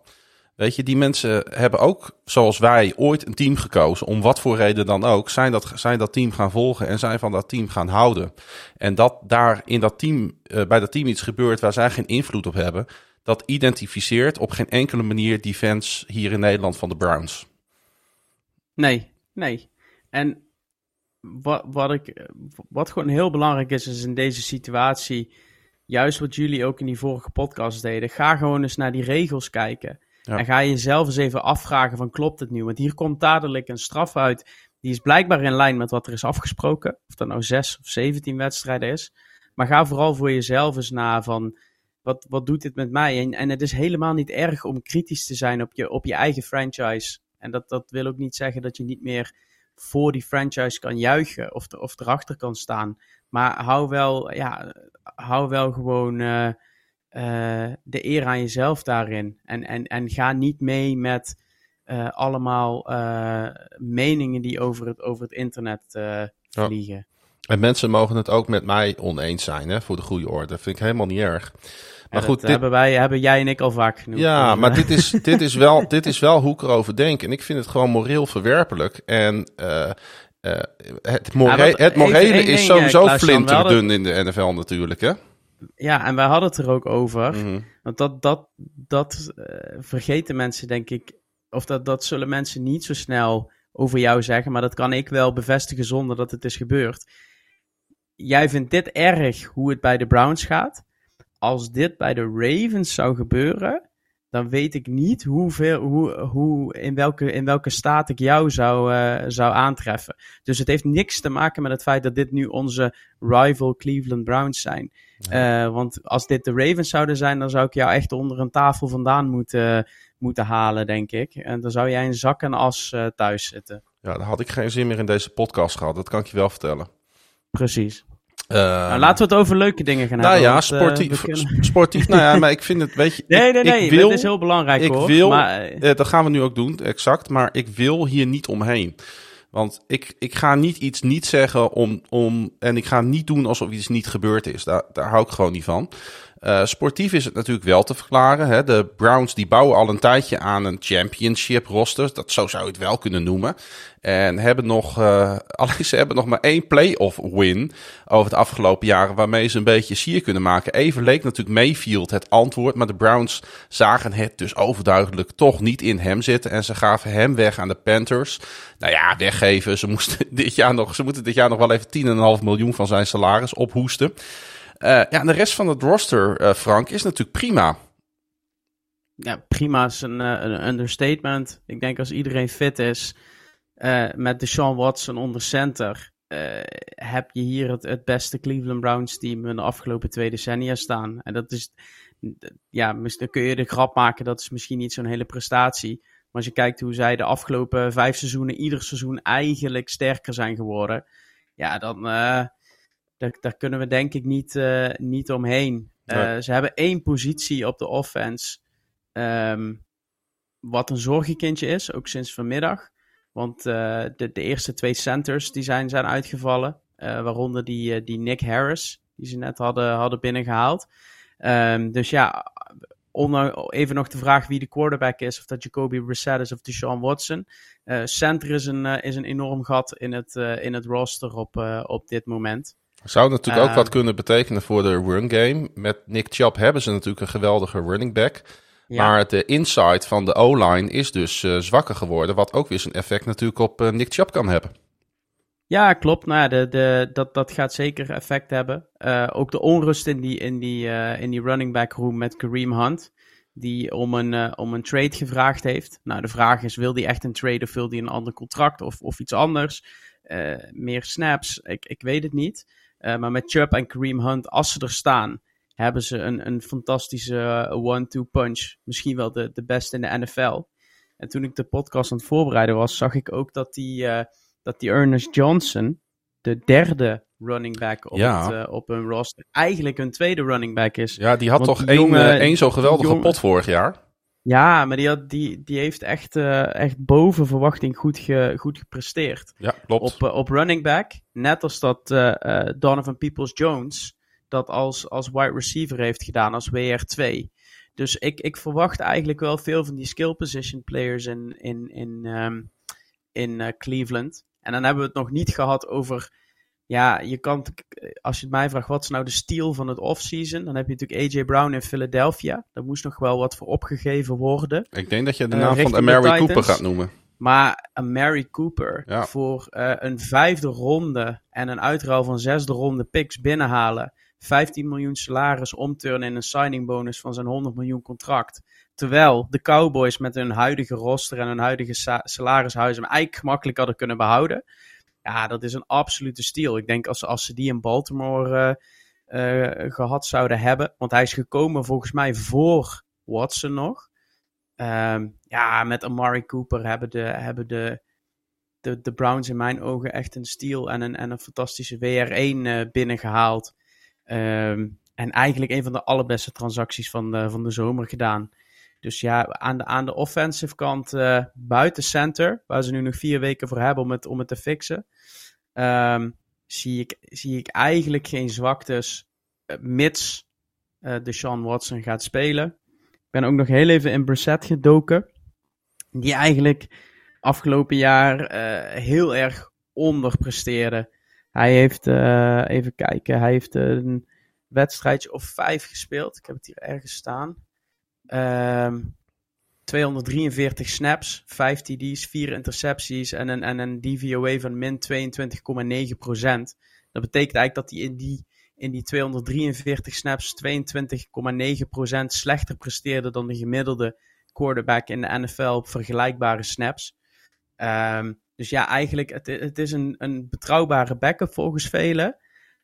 Weet je, die mensen hebben ook, zoals wij, ooit een team gekozen, om wat voor reden dan ook, zijn dat, zijn dat team gaan volgen en zijn van dat team gaan houden. En dat daar in dat team, uh, bij dat team iets gebeurt waar zij geen invloed op hebben, dat identificeert op geen enkele manier die fans hier in Nederland van de Browns. Nee, nee. En wat, wat, ik, wat gewoon heel belangrijk is, is in deze situatie, juist wat jullie ook in die vorige podcast deden, ga gewoon eens naar die regels kijken. En ga jezelf eens even afvragen van klopt het nu? Want hier komt dadelijk een straf uit, die is blijkbaar in lijn met wat er is afgesproken. Of dat nou 6 of 17 wedstrijden is. Maar ga vooral voor jezelf eens na van wat, wat doet dit met mij? En, en het is helemaal niet erg om kritisch te zijn op je, op je eigen franchise. En dat, dat wil ook niet zeggen dat je niet meer voor die franchise kan juichen of, of erachter kan staan. Maar hou wel, ja, hou wel gewoon uh, uh, de eer aan jezelf daarin. En, en, en ga niet mee met uh, allemaal meningen die over het, over het internet vliegen. Ja. En mensen mogen het ook met mij oneens zijn, hè, voor de goede orde. Dat vind ik helemaal niet erg. Maar goed, dit... hebben, wij, hebben jij en ik al vaak genoemd. Ja, maar dit is, dit, is wel, *laughs* dit is wel hoe ik erover denk. En ik vind het gewoon moreel verwerpelijk. En uh, uh, het, more ja, het morele is sowieso flinterdun in de NFL natuurlijk, hè? Ja, en wij hadden het er ook over. Mm -hmm. Want dat, dat, dat uh, vergeten mensen, denk ik. Of dat, dat zullen mensen niet zo snel over jou zeggen. Maar dat kan ik wel bevestigen zonder dat het is gebeurd. Jij vindt dit erg hoe het bij de Browns gaat als dit bij de Ravens zou gebeuren, dan weet ik niet hoeveel, hoe, hoe, in, welke, in welke staat ik jou zou, uh, zou aantreffen. Dus het heeft niks te maken met het feit dat dit nu onze rival Cleveland Browns zijn. Uh, want als dit de Ravens zouden zijn, dan zou ik jou echt onder een tafel vandaan moeten, moeten halen, denk ik. En dan zou jij in zak en as uh, thuis zitten. Ja, dan had ik geen zin meer in deze podcast gehad. Dat kan ik je wel vertellen. Precies. Uh, nou, laten we het over leuke dingen gaan nou hebben. Nou ja, want, sportief. Uh, sportief, nou ja, maar ik vind het, weet je... Nee, nee, nee, wil, dat is heel belangrijk ik hoor. Wil, maar, uh, dat gaan we nu ook doen, exact. Maar ik wil hier niet omheen. Want ik, ik ga niet iets niet zeggen om, om... En ik ga niet doen alsof iets niet gebeurd is. Daar, daar hou ik gewoon niet van. Uh, sportief is het natuurlijk wel te verklaren. Hè? De Browns die bouwen al een tijdje aan een championship roster. Dat zo zou je het wel kunnen noemen. En hebben nog, *laughs* alleen ze hebben nog maar één playoff win over de afgelopen jaren. Waarmee ze een beetje sier kunnen maken. Even leek natuurlijk Mayfield het antwoord. Maar de Browns zagen het dus overduidelijk toch niet in hem zitten. En ze gaven hem weg aan de Panthers. Nou ja, weggeven. Ze, moesten *laughs* dit jaar nog, ze moeten dit jaar nog wel even 10,5 miljoen van zijn salaris ophoesten. Uh, ja, en de rest van het roster, uh, Frank, is natuurlijk prima. Ja, prima is een, een understatement. Ik denk als iedereen fit is, met Deshaun Watson onder center, heb je hier het, het beste Cleveland Browns team in de afgelopen twee decennia staan. En dat is, ja, dan kun je de grap maken, dat is misschien niet zo'n hele prestatie. Maar als je kijkt hoe zij de afgelopen vijf seizoenen, ieder seizoen eigenlijk sterker zijn geworden, ja, dan daar, daar kunnen we denk ik niet, uh, niet omheen. Uh, Ze hebben één positie op de offense. Um, wat een zorgenkindje is, ook sinds vanmiddag. Want uh, de, de eerste twee centers die zijn, zijn uitgevallen. waaronder die, die Nick Harris, die ze net hadden, hadden binnengehaald. Um, dus ja, om nou even nog de vraag wie de quarterback is, of dat Jacoby Brissett is of Deshaun Watson. center is een, is een enorm gat in het, in het roster op, op dit moment. Zou natuurlijk ook wat kunnen betekenen voor de run game. Met Nick Chubb hebben ze natuurlijk een geweldige running back. Ja. Maar de inside van de O-line is dus uh, zwakker geworden. Wat ook weer zijn effect natuurlijk op uh, Nick Chubb kan hebben. Ja, klopt. Nou, de, de, dat, dat gaat zeker effect hebben. Uh, ook de onrust in die, in, die, in die running back room met Kareem Hunt. Die om een, om een trade gevraagd heeft. Nou, de vraag is, wil hij echt een trade of wil hij een ander contract of, of iets anders? meer snaps? Ik, ik weet het niet. Uh, maar met Chubb en Kareem Hunt, als ze er staan, hebben ze een, een fantastische uh, one-two punch. Misschien wel de, de beste in de NFL. En toen ik de podcast aan het voorbereiden was, zag ik ook dat die, uh, dat die Ernest Johnson, de derde running back op, ja. het, op hun roster, eigenlijk hun tweede running back is. Ja, die had toch één, één zo geweldige pot vorig jaar? Ja, maar die, had, die, die heeft echt, uh, echt boven verwachting goed, ge, goed gepresteerd. Ja, klopt. Op, uh, op running back, net als dat uh, Donovan Peoples-Jones dat als, als wide receiver heeft gedaan, als WR2. Dus ik, ik verwacht eigenlijk wel veel van die skill position players in, in, in, um, in Cleveland. En dan hebben we het nog niet gehad over ja, je kan, als je het mij vraagt, wat is nou de steel van het offseason? Dan heb je natuurlijk AJ Brown in Philadelphia. Daar moest nog wel wat voor opgegeven worden. Ik denk dat je de naam uh, van Mary Cooper gaat noemen. Maar een Mary Cooper Ja. voor eh, een vijfde ronde en een uitruil van zesde ronde picks binnenhalen. 15 miljoen salaris omturnen in een signing bonus van zijn 100 miljoen contract. Terwijl de Cowboys met hun huidige roster en hun huidige sa- salarishuis hem eigenlijk gemakkelijk hadden kunnen behouden. Ja, dat is een absolute steal. Ik denk als, als ze die in Baltimore eh, eh, gehad zouden hebben. Want hij is gekomen volgens mij voor Watson nog. Ehm, ja, met Amari Cooper hebben de, hebben de, de, de Browns in mijn ogen echt een steal en een, en een fantastische WR1 eh, binnengehaald. Ehm, en eigenlijk een van de allerbeste transacties van de, van de zomer gedaan. Dus ja, aan de, aan de offensive kant eh, buiten center, waar ze nu nog vier weken voor hebben om het, om het te fixen, ehm, zie, ik, zie ik eigenlijk geen zwaktes, eh, mits eh de Sean Watson gaat spelen. Ik ben ook nog heel even in Brissett gedoken, die eigenlijk afgelopen jaar eh, heel erg onderpresteerde. Hij heeft, eh, even kijken, hij heeft een wedstrijdje of vijf gespeeld. Ik heb het hier ergens staan. Ehm 243 snaps, 5 TD's, 4 intercepties en een, en een DVOA van min 22,9%. Dat betekent eigenlijk dat hij in die, in die 243 snaps 22,9% slechter presteerde dan de gemiddelde quarterback in de NFL op vergelijkbare snaps. Ehm, dus ja, eigenlijk, het, het is een, een betrouwbare backup volgens velen.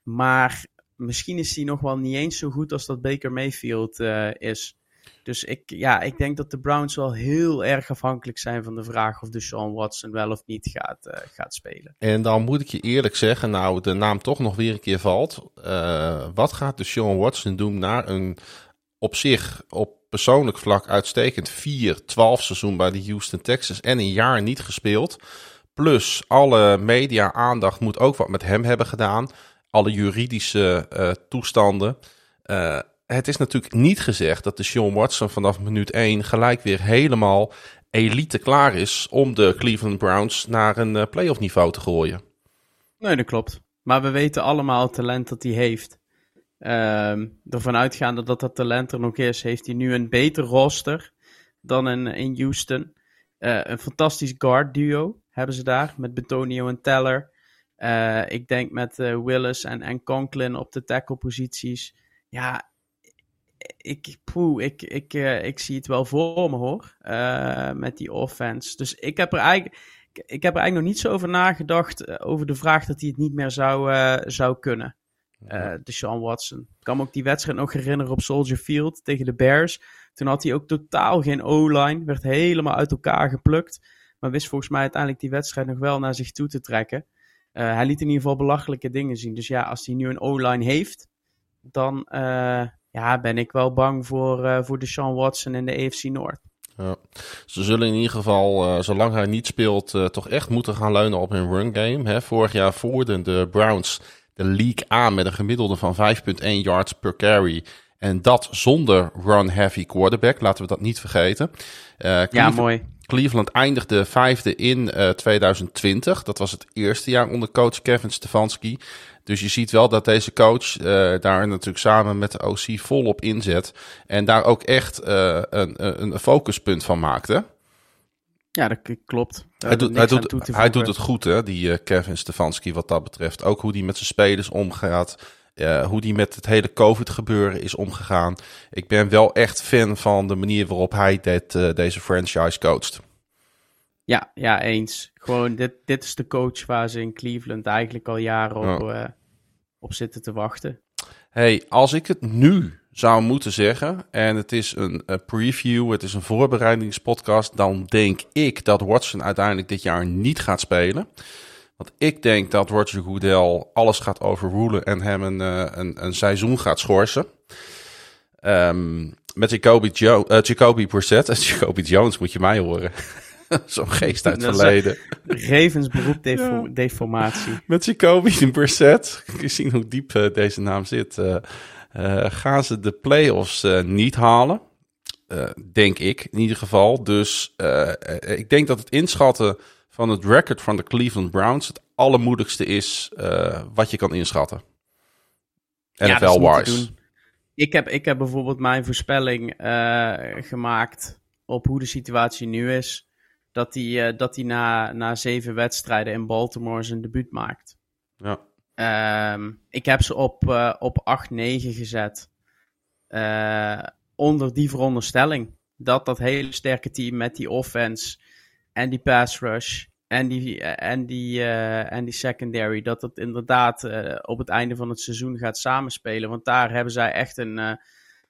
Maar misschien is hij nog wel niet eens zo goed als dat Baker Mayfield eh, is. Dus ik, ja, ik denk dat de Browns wel heel erg afhankelijk zijn van de vraag of de Sean Watson wel of niet gaat, eh, gaat spelen. En dan moet ik je eerlijk zeggen, nou de naam toch nog weer een keer valt. Eh, wat gaat de Sean Watson doen na een op zich op persoonlijk vlak uitstekend 4-12 seizoen bij de Houston Texans en een jaar niet gespeeld. Plus alle media aandacht moet ook wat met hem hebben gedaan. Alle juridische eh, toestanden. Het is natuurlijk niet gezegd dat de Sean Watson vanaf minuut 1 gelijk weer helemaal elite klaar is om de Cleveland Browns naar een eh, playoff niveau te gooien. Nee, dat klopt. Maar we weten allemaal het talent dat hij heeft. Ehm ervan uitgaande dat dat talent er nog is, heeft hij nu een beter roster dan in, in Houston. Eh, een fantastisch guard duo hebben ze daar met Betonio en Teller. Eh, ik denk met Willis en, en Conklin op de tackle posities. Ja, ik, poeh, ik, ik, eh, ik zie het wel voor me hoor. eh, met die offense. Dus ik heb er eigenlijk ik, heb er eigenlijk nog niet zo over nagedacht. eh, over de vraag dat hij het niet meer zou, zou kunnen. de Sean Watson. Ik kan me ook die wedstrijd nog herinneren op Soldier Field tegen de Bears. Toen had hij ook totaal geen O-line. Werd helemaal uit elkaar geplukt. Maar wist volgens mij uiteindelijk die wedstrijd nog wel naar zich toe te trekken. Hij liet in ieder geval belachelijke dingen zien. Dus ja, als hij nu een O-line heeft, dan ja, ben ik wel bang voor, eh voor de Sean Watson in de AFC Noord. Ja. Ze zullen in ieder geval, eh, zolang hij niet speelt, eh, toch echt moeten gaan leunen op hun run game. Hè. Vorig jaar voerden de Browns de league aan met een gemiddelde van 5,1 yards per carry. En dat zonder run-heavy quarterback, laten we dat niet vergeten. Ja, mooi. Cleveland eindigde vijfde in eh, 2020. Dat was het eerste jaar onder coach Kevin Stefanski. Dus je ziet wel dat deze coach eh, daar natuurlijk samen met de OC volop inzet. En daar ook echt eh, een, een, focuspunt van maakte. Ja, dat klopt. Daar Hij doet, hij, doet, hij het goed, hè, die eh, Kevin Stefanski, wat dat betreft. Ook hoe hij met zijn spelers omgaat. eh, hoe die met het hele COVID-gebeuren is omgegaan. Ik ben wel echt fan van de manier waarop hij dit, deze franchise coacht. Ja, ja, eens. Gewoon, dit, dit is de coach waar ze in Cleveland eigenlijk al jaren op, eh, op zitten te wachten. Hey, als ik het nu zou moeten zeggen, en het is een, eh, preview, het is een voorbereidingspodcast, dan denk ik dat Watson uiteindelijk dit jaar niet gaat spelen. Want ik denk dat Roger Goodell alles gaat overrulen en hem een, eh, een, een seizoen gaat schorsen. Ehm, met Jacoby, jo Jacoby Brissett en *laughs* Jacoby Jones moet je mij horen. *laughs* Zo'n geest uit het is- verleden. Beroep *laughs* defo- deformatie. Met Jacoby en Brissett. Je zien hoe diep eh, deze naam zit. eh, eh, gaan ze de playoffs eh, niet halen? Eh, denk ik in ieder geval. Dus eh, eh, ik denk dat het inschatten van het record van de Cleveland Browns het allermoeilijkste is eh, wat je kan inschatten. Ja, NFL-wise. doen. Ik heb, ik heb bijvoorbeeld mijn voorspelling eh, gemaakt op hoe de situatie nu is. Dat hij, uh, dat hij na, na zeven wedstrijden in Baltimore zijn debuut maakt. Ja. Um, ik heb ze op, uh, op 8-9 gezet. Uh, onder die veronderstelling. Dat dat hele sterke team met die offense en die pass rush en die, en die, en die secondary, dat het inderdaad op het einde van het seizoen gaat samenspelen. Want daar hebben zij echt een,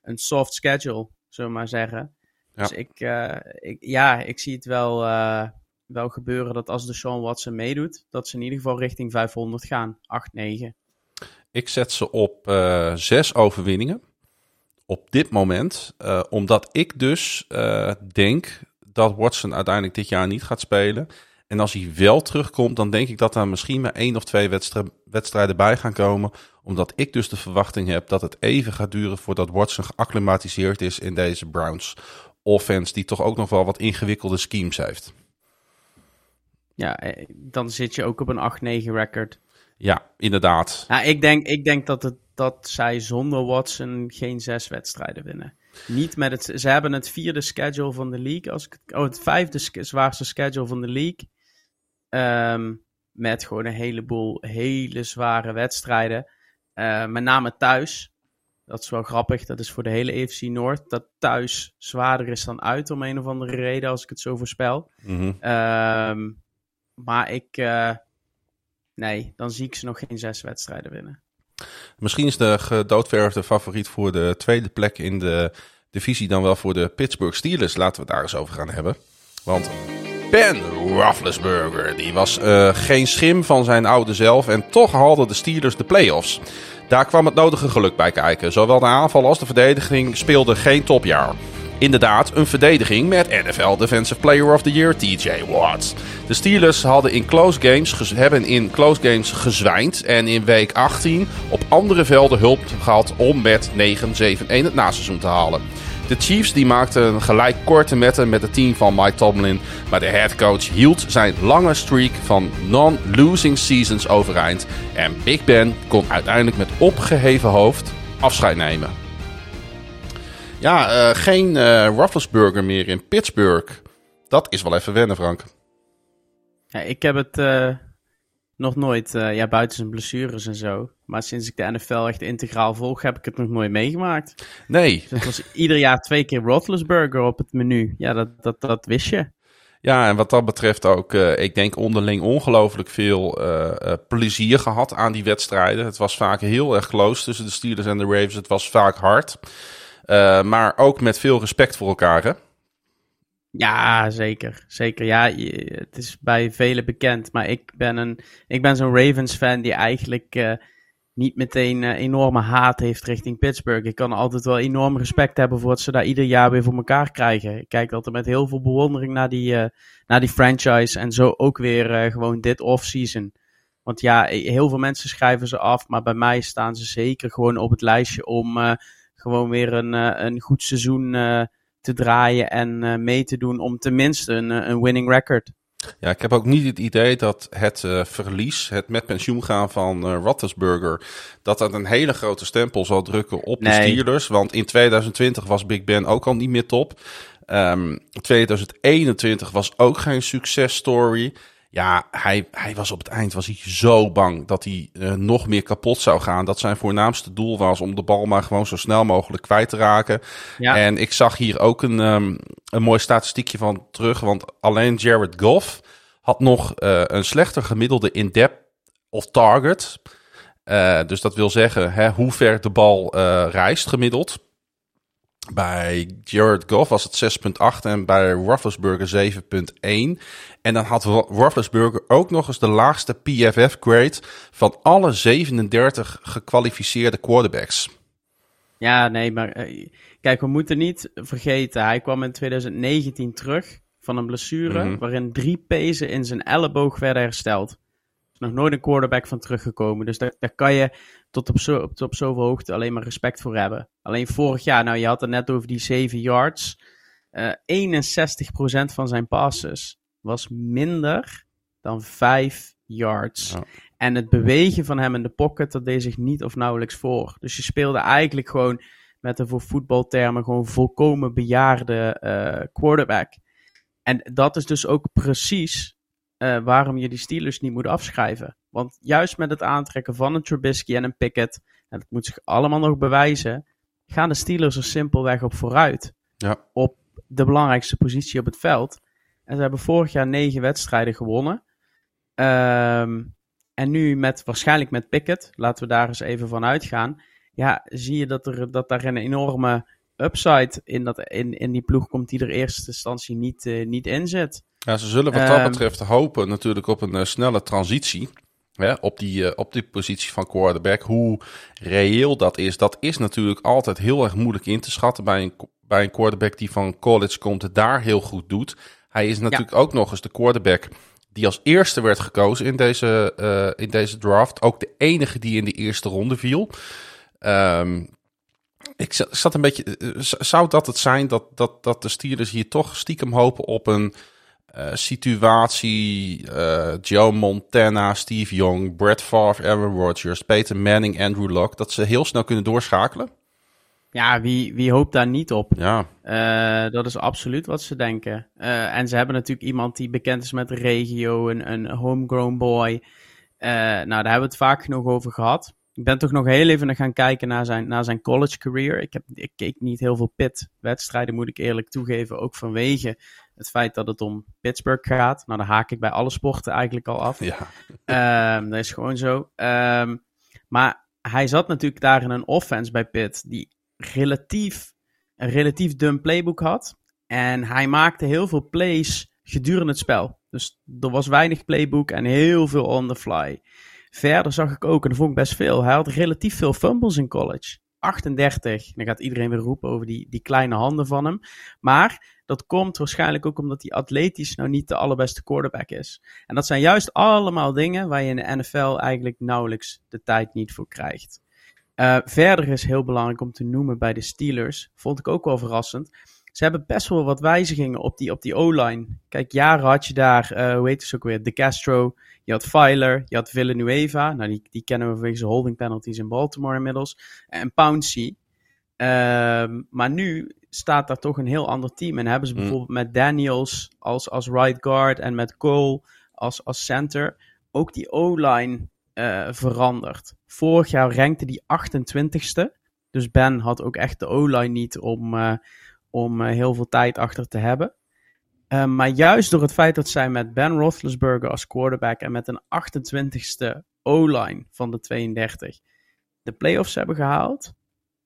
een soft schedule, zullen we maar zeggen. Ja. Dus ik, uh, ik, ja, ik zie het wel, uh, wel gebeuren dat als de Sean Watson meedoet, dat ze in ieder geval richting 500 gaan. 8, 9. Ik zet ze op uh, zes overwinningen. Op dit moment. omdat ik dus denk dat Watson uiteindelijk dit jaar niet gaat spelen. En als hij wel terugkomt, dan denk ik dat er misschien maar één of twee wedstrijden bij gaan komen. Omdat ik dus de verwachting heb dat het even gaat duren voordat Watson geacclimatiseerd is in deze Browns offense die toch ook nog wel wat ingewikkelde schemes heeft. Ja, eh, dan zit je ook op een 8-9 record. Ja, inderdaad. Nou, ik denk, ik denk dat, het, dat zij zonder Watson geen zes wedstrijden winnen. Niet met het, ze hebben het vierde schedule van de league. Als ik, oh, het vijfde zwaarste schedule van de league. Um, met gewoon een heleboel hele zware wedstrijden. Uh, met name thuis. Dat is wel grappig. Dat is voor de hele EFC Noord. Dat thuis zwaarder is dan uit om een of andere reden, als ik het zo voorspel. Mm um, maar ik. Uh, nee, dan zie ik ze nog geen zes wedstrijden winnen. Misschien is de gedoodverfde favoriet voor de tweede plek in de divisie dan wel voor de Pittsburgh Steelers. Laten we het daar eens over gaan hebben. Want Ben Roethlisberger, die was uh, geen schim van zijn oude zelf en toch haalden de Steelers de playoffs. Daar kwam het nodige geluk bij kijken. Zowel de aanval als de verdediging speelden geen topjaar. Inderdaad, een verdediging met NFL Defensive Player of the Year TJ Watt. De Steelers hadden in close games, hebben in close games gezwijnd en in week 18 op andere velden hulp gehad om met 9-7-1 het naseizoen te halen. De Chiefs die maakten gelijk korte metten met het team van Mike Tomlin. Maar de headcoach hield zijn lange streak van non-losing seasons overeind. En Big Ben kon uiteindelijk met opgeheven hoofd afscheid nemen. Ja, uh, geen uh, Rufflesburger meer in Pittsburgh. Dat is wel even wennen, Frank. Ja, ik heb het uh, nog nooit, uh, ja, buiten zijn blessures en zo. Maar sinds ik de NFL echt integraal volg, heb ik het nog nooit meegemaakt. Nee. Dus het was ieder jaar twee keer Roethlisberger op het menu. Ja, dat, dat, dat wist je. Ja, en wat dat betreft ook, uh, ik denk onderling ongelooflijk veel uh, plezier gehad aan die wedstrijden. Het was vaak heel erg close tussen de Steelers en de Ravens. Het was vaak hard. maar ook met veel respect voor elkaar, hè? Ja, zeker. Zeker. Ja, het is bij velen bekend. Maar ik ben, een, ik ben zo'n Ravens-fan die eigenlijk uh, niet meteen uh, enorme haat heeft richting Pittsburgh. Ik kan altijd wel enorm respect hebben voor wat ze daar ieder jaar weer voor elkaar krijgen. Ik kijk altijd met heel veel bewondering naar die, uh, naar die franchise. En zo ook weer gewoon dit off-season. Want ja, heel veel mensen schrijven ze af. Maar bij mij staan ze zeker gewoon op het lijstje om gewoon weer een, een goed seizoen te draaien en uh, mee te doen om tenminste een, eh, een winning record. Ja, ik heb ook niet het idee dat het uh, verlies, het met pensioen gaan van uh, dat dat een hele grote stempel zal drukken op nee. de Steelers. Want in 2020 was Big Ben ook al niet meer top. Um, 2021 was ook geen successtory. Ja, hij, hij was op het eind was hij zo bang dat hij uh, nog meer kapot zou gaan. Dat zijn voornaamste doel was om de bal maar gewoon zo snel mogelijk kwijt te raken. Ja. En ik zag hier ook een, um, een mooi statistiekje van terug. Want alleen Jared Goff had nog uh, een slechter gemiddelde in-depth of target. Uh, dus dat wil zeggen hè, hoe ver de bal reist gemiddeld. Bij Jared Goff was het 6.8 en bij Roethlisberger 7.1. En dan had Roethlisberger ook nog eens de laagste PFF-grade van alle 37 gekwalificeerde quarterbacks. Ja, nee, maar uh, kijk, we moeten niet vergeten, hij kwam in 2019 terug van een blessure, mm -hmm. waarin drie pezen in zijn elleboog werden hersteld. Nog nooit een quarterback van teruggekomen, dus daar, daar kan je tot op, zo, tot op zoveel hoogte alleen maar respect voor hebben. Alleen vorig jaar, nou je had het net over die 7 yards. Uh, 61% van zijn passes was minder dan 5 yards. Ja. En het bewegen van hem in de pocket, dat deed zich niet of nauwelijks voor. Dus je speelde eigenlijk gewoon met een voor voetbaltermen gewoon volkomen bejaarde uh, quarterback. En dat is dus ook precies uh, waarom je die Steelers niet moet afschrijven. Want juist met het aantrekken van een Trubisky en een Pickett, en dat moet zich allemaal nog bewijzen, gaan de Steelers er simpelweg op vooruit. Ja. Op de belangrijkste positie op het veld. En ze hebben vorig jaar negen wedstrijden gewonnen. Um, en nu met, waarschijnlijk met Pickett, laten we daar eens even van uitgaan. Ja, zie je dat, er, dat daar een enorme upside in, dat, in, in die ploeg komt die er in eerste instantie niet, uh, niet in zit. Ja, ze zullen wat dat betreft hopen natuurlijk op een uh, snelle transitie. Hè, op, die, uh, op die positie van quarterback. Hoe reëel dat is, dat is natuurlijk altijd heel erg moeilijk in te schatten bij een, bij een quarterback die van college komt, het daar heel goed doet. Hij is natuurlijk ja. ook nog eens de quarterback die als eerste werd gekozen in deze, uh, in deze draft. Ook de enige die in de eerste ronde viel. Um, ik zat een beetje. Zou dat het zijn dat, dat, dat de Steelers hier toch stiekem hopen op een uh, situatie? Uh, Joe Montana, Steve Young, Brett Favre, Aaron Rodgers, Peter Manning, Andrew Luck. Dat ze heel snel kunnen doorschakelen? Ja, wie, wie hoopt daar niet op? Ja. Uh, dat is absoluut wat ze denken. En ze hebben natuurlijk iemand die bekend is met de regio, een, een homegrown boy. Nou, daar hebben we het vaak genoeg over gehad. Ik ben toch nog heel even gaan kijken naar zijn, naar zijn college career. Ik, heb, ik keek niet heel veel Pitt-wedstrijden, moet ik eerlijk toegeven. Ook vanwege het feit dat het om Pittsburgh gaat. Nou, dan haak ik bij alle sporten eigenlijk al af. Ja. Um, dat is gewoon zo. Um, maar hij zat natuurlijk daar in een offense bij Pitt die relatief, een relatief dun playbook had. En hij maakte heel veel plays gedurende het spel. Dus er was weinig playbook en heel veel on the fly. Verder zag ik ook, en dat vond ik best veel, hij had relatief veel fumbles in college. 38. Dan gaat iedereen weer roepen over die, die kleine handen van hem. Maar dat komt waarschijnlijk ook omdat hij atletisch nou niet de allerbeste quarterback is. En dat zijn juist allemaal dingen waar je in de NFL eigenlijk nauwelijks de tijd niet voor krijgt. Uh, verder is heel belangrijk om te noemen bij de Steelers, vond ik ook wel verrassend. Ze hebben best wel wat wijzigingen op die, op die O-line. Kijk, jaren had je daar, uh, hoe heet het ook weer, De Castro, je had Filer, je had Villanueva. Nou, die, die kennen we vanwege de holding penalties in Baltimore inmiddels. En Pouncy. Uh, maar nu staat daar toch een heel ander team. En hebben ze bijvoorbeeld mm. met Daniels als, als right guard en met Cole als, als center ook die O-line uh, veranderd. Vorig jaar rankte die 28ste. Dus Ben had ook echt de O-line niet om, uh, om uh, heel veel tijd achter te hebben. maar juist door het feit dat zij met Ben Roethlisberger als quarterback en met een 28ste O-line van de 32 de playoffs hebben gehaald,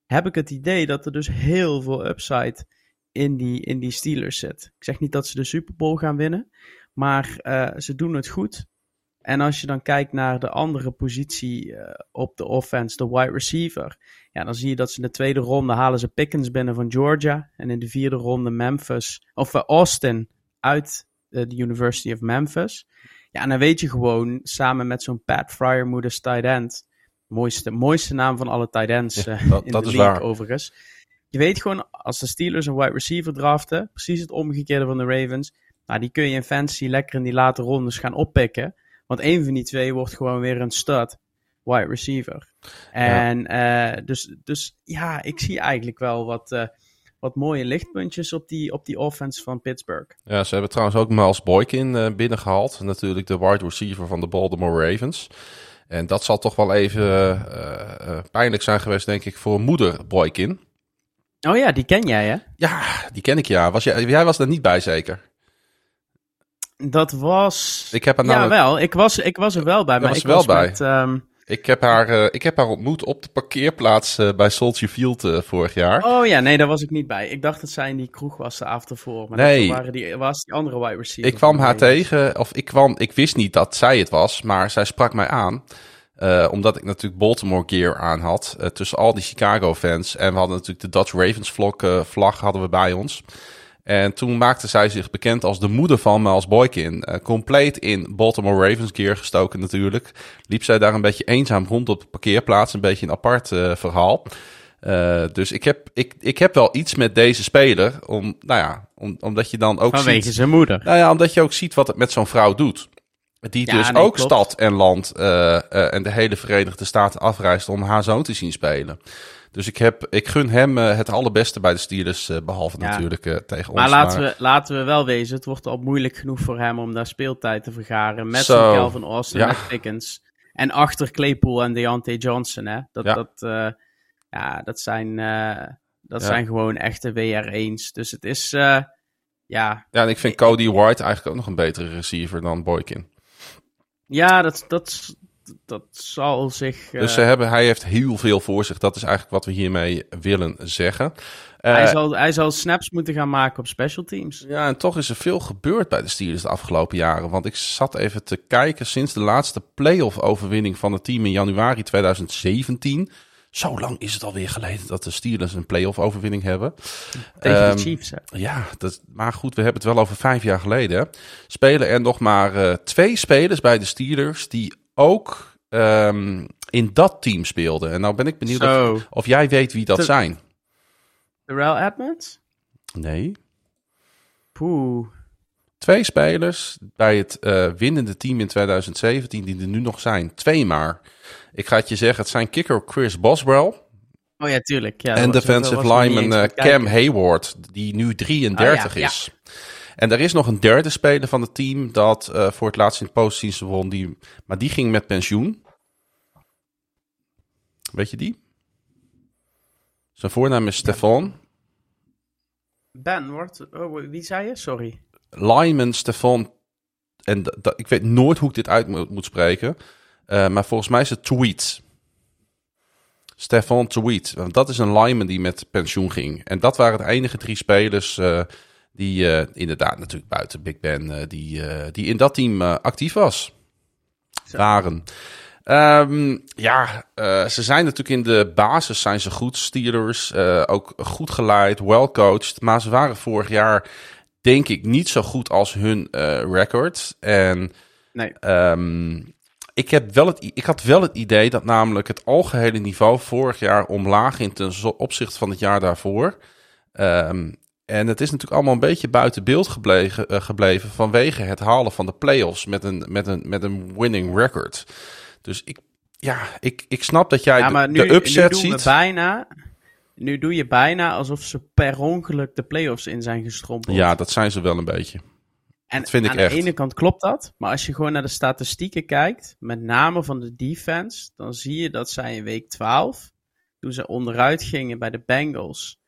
heb ik het idee dat er dus heel veel upside in die, in die Steelers zit. Ik zeg niet dat ze de Super Bowl gaan winnen, maar ze doen het goed. En als je dan kijkt naar de andere positie uh, op de offense, de wide receiver. Ja, dan zie je dat ze in de tweede ronde halen ze Pickens binnen van Georgia. En in de vierde ronde Memphis, of uh, Austin uit de University of Memphis. Ja, en dan weet je gewoon, samen met zo'n Pat Fryermoeders tight end. Mooiste, mooiste naam van alle tight ends ja, dat, in dat de is league waar. overigens. Je weet gewoon, als de Steelers een wide receiver draften, precies het omgekeerde van de Ravens. Nou, die kun je in fantasy lekker in die late rondes gaan oppikken. Want één van die twee wordt gewoon weer een stud wide receiver. En ja. Uh, dus, dus ja, ik zie eigenlijk wel wat, uh, wat mooie lichtpuntjes op die, op die offense van Pittsburgh. Ja, ze hebben trouwens ook Miles Boykin uh, binnengehaald. Natuurlijk de wide receiver van de Baltimore Ravens. En dat zal toch wel even pijnlijk zijn geweest, denk ik, voor moeder Boykin. Oh ja, die ken jij, hè? Ja, die ken ik, ja. Was jij, jij was er niet bij, zeker? Dat was. Ik heb ja, namelijk... wel. Ik was, ik was er wel bij. Maar was ik wel was bij. Met, um... ik, heb haar, uh, ik heb haar ontmoet op de parkeerplaats uh, bij Soldier Field uh, vorig jaar. Oh ja, nee, daar was ik niet bij. Ik dacht dat zij in die kroeg was de avond ervoor. Maar nee. waren die, was die andere wide receiver. Ik kwam haar tegen, of ik, kwam, ik wist niet dat zij het was, maar zij sprak mij aan. Omdat ik natuurlijk Baltimore gear aan had. Tussen al die Chicago fans. En we hadden natuurlijk de Dutch Ravens vlog, vlag hadden we bij ons. En toen maakte zij zich bekend als de moeder van Miles Boykin. Uh, compleet in Baltimore Ravens gear gestoken natuurlijk. Liep zij daar een beetje eenzaam rond op de parkeerplaats. Een beetje een apart uh, verhaal. Uh, dus ik heb, ik, ik heb wel iets met deze speler. Om, nou ja, om, omdat je dan ook Vanwege ziet... zijn moeder. Nou ja, omdat je ook ziet wat het met zo'n vrouw doet. Die Ja, dus nee, ook klopt. stad en land eh, eh, eh, eh, en de hele Verenigde Staten afreist om haar zoon te zien spelen. Dus ik, heb, ik gun hem eh, het allerbeste bij de Steelers, eh, behalve Ja. natuurlijk eh, tegen Maar ons. laten, We, laten we wel wezen, het wordt al moeilijk genoeg voor hem om daar speeltijd te vergaren. Met zo'n Calvin Austin, Ja. met Pickens. En achter Claypool en Deontay Johnson, hè. Dat, Ja. dat, ja, dat, zijn, dat Ja. zijn gewoon echte WR1's. Dus het is, ja... Ja, en ik vind Cody White eigenlijk ook nog een betere receiver dan Boykin. Ja, dat, dat, dat zal zich... eh, Dus ze hebben, hij heeft heel veel voor zich. Dat is eigenlijk wat we hiermee willen zeggen. Eh, hij, zal, hij zal snaps moeten gaan maken op special teams. Ja, en toch is er veel gebeurd bij de Steelers de afgelopen jaren. Want ik zat even te kijken sinds de laatste playoff overwinning van het team in januari 2017. Zo lang is het alweer geleden dat de Steelers een playoff overwinning hebben. Tegen Ehm, de Chiefs, hè. Ja, dat, maar goed, we hebben het wel over vijf jaar geleden. Spelen er nog maar eh, twee spelers bij de Steelers die ook ehm, in dat team speelden. En nou ben ik benieuwd of, jij weet wie dat Te- zijn. Terrell Edmonds? Nee. Poeh. Twee spelers bij het eh, winnende team in 2017 die er nu nog zijn. Twee maar. Ik ga het je zeggen, het zijn kicker Chris Boswell Oh ja, tuurlijk. Ja, en defensive lineman eh. Cam Hayward, die nu 33 Oh ja, is. En er is nog een derde speler van het team dat eh, voor het laatst in het postseason won. Die, maar die ging met pensioen. Weet je die? Zijn voornaam is Stefan. Ben, wordt... Oh, wie zei je? Sorry. Lyman Stefan. En ik weet nooit hoe ik dit uit moet, moet spreken. eh, maar volgens mij is het Tweet. Stefan Tweet. Want dat is een lineman die met pensioen ging. En dat waren de enige drie spelers eh, die eh, inderdaad natuurlijk buiten Big Ben... eh, die, eh, die in dat team actief was. Zo. Waren. Ehm, ja, ze zijn natuurlijk in de basis zijn ze goed. Steelers, ook goed geleid, well coached. Maar ze waren vorig jaar denk ik niet zo goed als hun record. En Nee. ehm, ik, heb wel het, ik had wel het idee dat namelijk het algehele niveau vorig jaar omlaag ging ten opzichte van het jaar daarvoor. Ehm, en het is natuurlijk allemaal een beetje buiten beeld gebleven, eh, gebleven vanwege het halen van de playoffs met een, met een, met een winning record. Dus ik, ja, ik, ik snap dat jij Ja, de- maar nu, de, upset nu doen we ziet. bijna... Nu doe je bijna alsof ze per ongeluk de playoffs in zijn gestrompeld. Ja, dat zijn ze wel een beetje. en dat vind ik aan echt. de ene kant klopt dat. Maar als je gewoon naar de statistieken kijkt, met name van de defense, dan zie je dat zij in week 12, toen ze onderuit gingen bij de Bengals,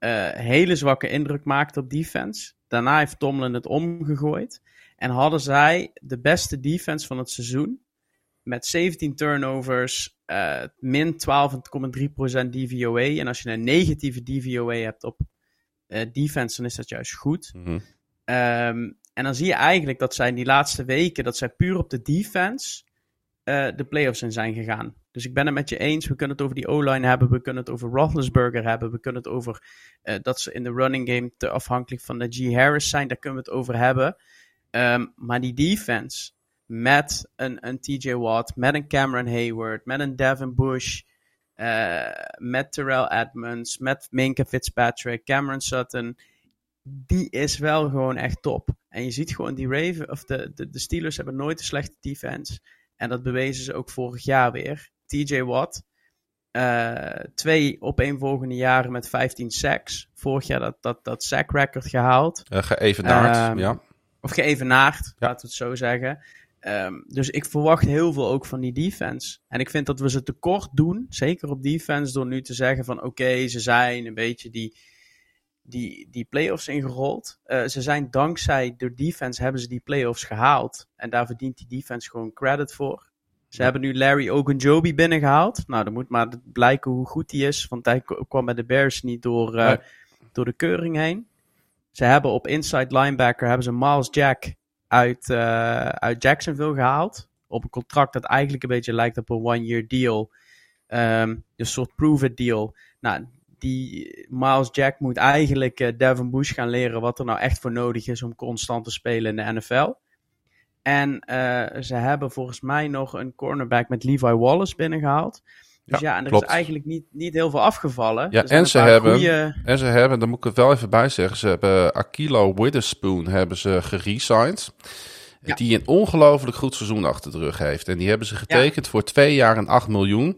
eh, hele zwakke indruk maakten op defense. Daarna heeft Tomlin het omgegooid. En hadden zij de beste defense van het seizoen. Met 17 turnovers, eh, min 12,3% DVOA. En als je een negatieve DVOA hebt op eh, defense, dan is dat juist goed. Mhm. Ehm, en dan zie je eigenlijk dat zij in die laatste weken, dat zij puur op de defense de playoffs in zijn gegaan. Dus ik ben het met je eens. We kunnen het over die O-line hebben. We kunnen het over Roethlisberger hebben. We kunnen het over eh, dat ze in de running game te afhankelijk van de G. Harris zijn. Daar kunnen we het over hebben. Ehm, maar die defense met een, een TJ Watt, met een Cameron Hayward, met een Devin Bush, eh, met Terrell Edmonds, met Minka Fitzpatrick, Cameron Sutton die is wel gewoon echt top. En je ziet gewoon die Raven, of de, de, de Steelers hebben nooit een slechte defense. En dat bewezen ze ook vorig jaar weer. TJ Watt, eh, twee opeenvolgende jaren met 15 sacks. Vorig jaar dat, dat, dat sack record gehaald. Eh, geëvenaard, Ehm, ja. Of geëvenaard, Ja. laten we het zo zeggen. Ehm, dus ik verwacht heel veel ook van die defense. En ik vind dat we ze tekort doen, zeker op defense, door nu te zeggen van oké, ze zijn een beetje die, die, die playoffs ingerold. Eh, ze zijn dankzij de defense hebben ze die playoffs gehaald. En daar verdient die defense gewoon credit voor. Ze hebben nu Larry Ogunjobi binnengehaald. Nou, dan moet maar blijken hoe goed die is. Want hij kwam bij de Bears niet door, eh, Nee. door de keuring heen. Ze hebben op inside linebacker hebben ze Miles Jack uit, eh, uit Jacksonville gehaald. Op een contract dat eigenlijk een beetje lijkt op een one-year deal. Ehm, een soort prove-it deal. Nou, die Miles Jack moet eigenlijk eh, Devin Bush gaan leren wat er nou echt voor nodig is om constant te spelen in de NFL. En eh, ze hebben volgens mij nog een cornerback met Levi Wallace binnengehaald. Dus ja, en er klopt. is eigenlijk niet, niet heel veel afgevallen. Ja, Er en ze hebben- goeie- En ze hebben, daar moet ik het wel even bij zeggen, ze hebben Akilo Witherspoon hebben ze geresigned. Die een ongelooflijk goed seizoen achter de rug heeft. En die hebben ze getekend voor twee jaar en 8 miljoen.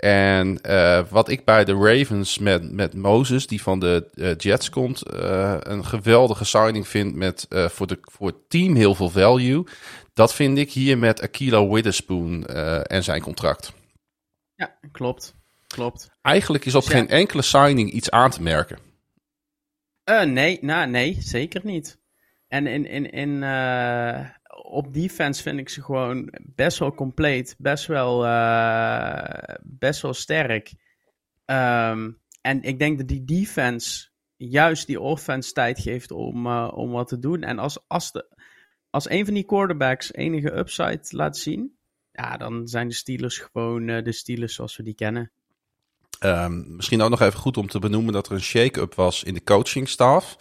En uh, wat ik bij de Ravens met, met Moses, die van de uh, Jets komt, uh, een geweldige signing vind met voor, de, voor het team heel veel value. Dat vind ik hier met Aquila Witherspoon en zijn contract. Ja, klopt. Klopt. Eigenlijk is op dus geen enkele signing iets aan te merken. nee, nou, nee, zeker niet. En in, in, in, op defense vind ik ze gewoon best wel compleet, best wel, uh, best wel sterk. Um, en ik denk dat die defense juist die offense tijd geeft om, uh, om wat te doen. En als, als, de, als een van die quarterbacks enige upside laat zien, ja, dan zijn de Steelers gewoon uh, de Steelers zoals we die kennen. Um, misschien ook nog even goed om te benoemen dat er een shake-up was in de coachingstaf.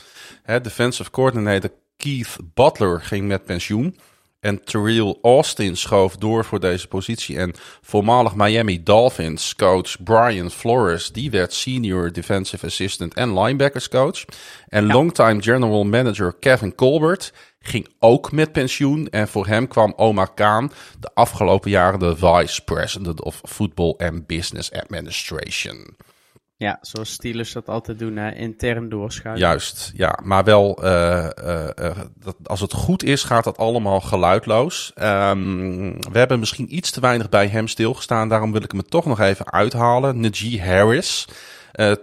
Defensive coordinator Keith Butler ging met pensioen. En Terrell Austin schoof door voor deze positie. En voormalig Miami Dolphins coach Brian Flores, die werd senior defensive assistant en linebackers coach. En longtime general manager Kevin Colbert ging ook met pensioen. En voor hem kwam Omar Khan de afgelopen jaren de vice president of football and business administration. Ja, zoals Steelers dat altijd doen, hè? intern doorschuiven. Juist, ja. Maar wel, uh, uh, dat, als het goed is, gaat dat allemaal geluidloos. Um, we hebben misschien iets te weinig bij hem stilgestaan. Daarom wil ik hem toch nog even uithalen. Najee Harris.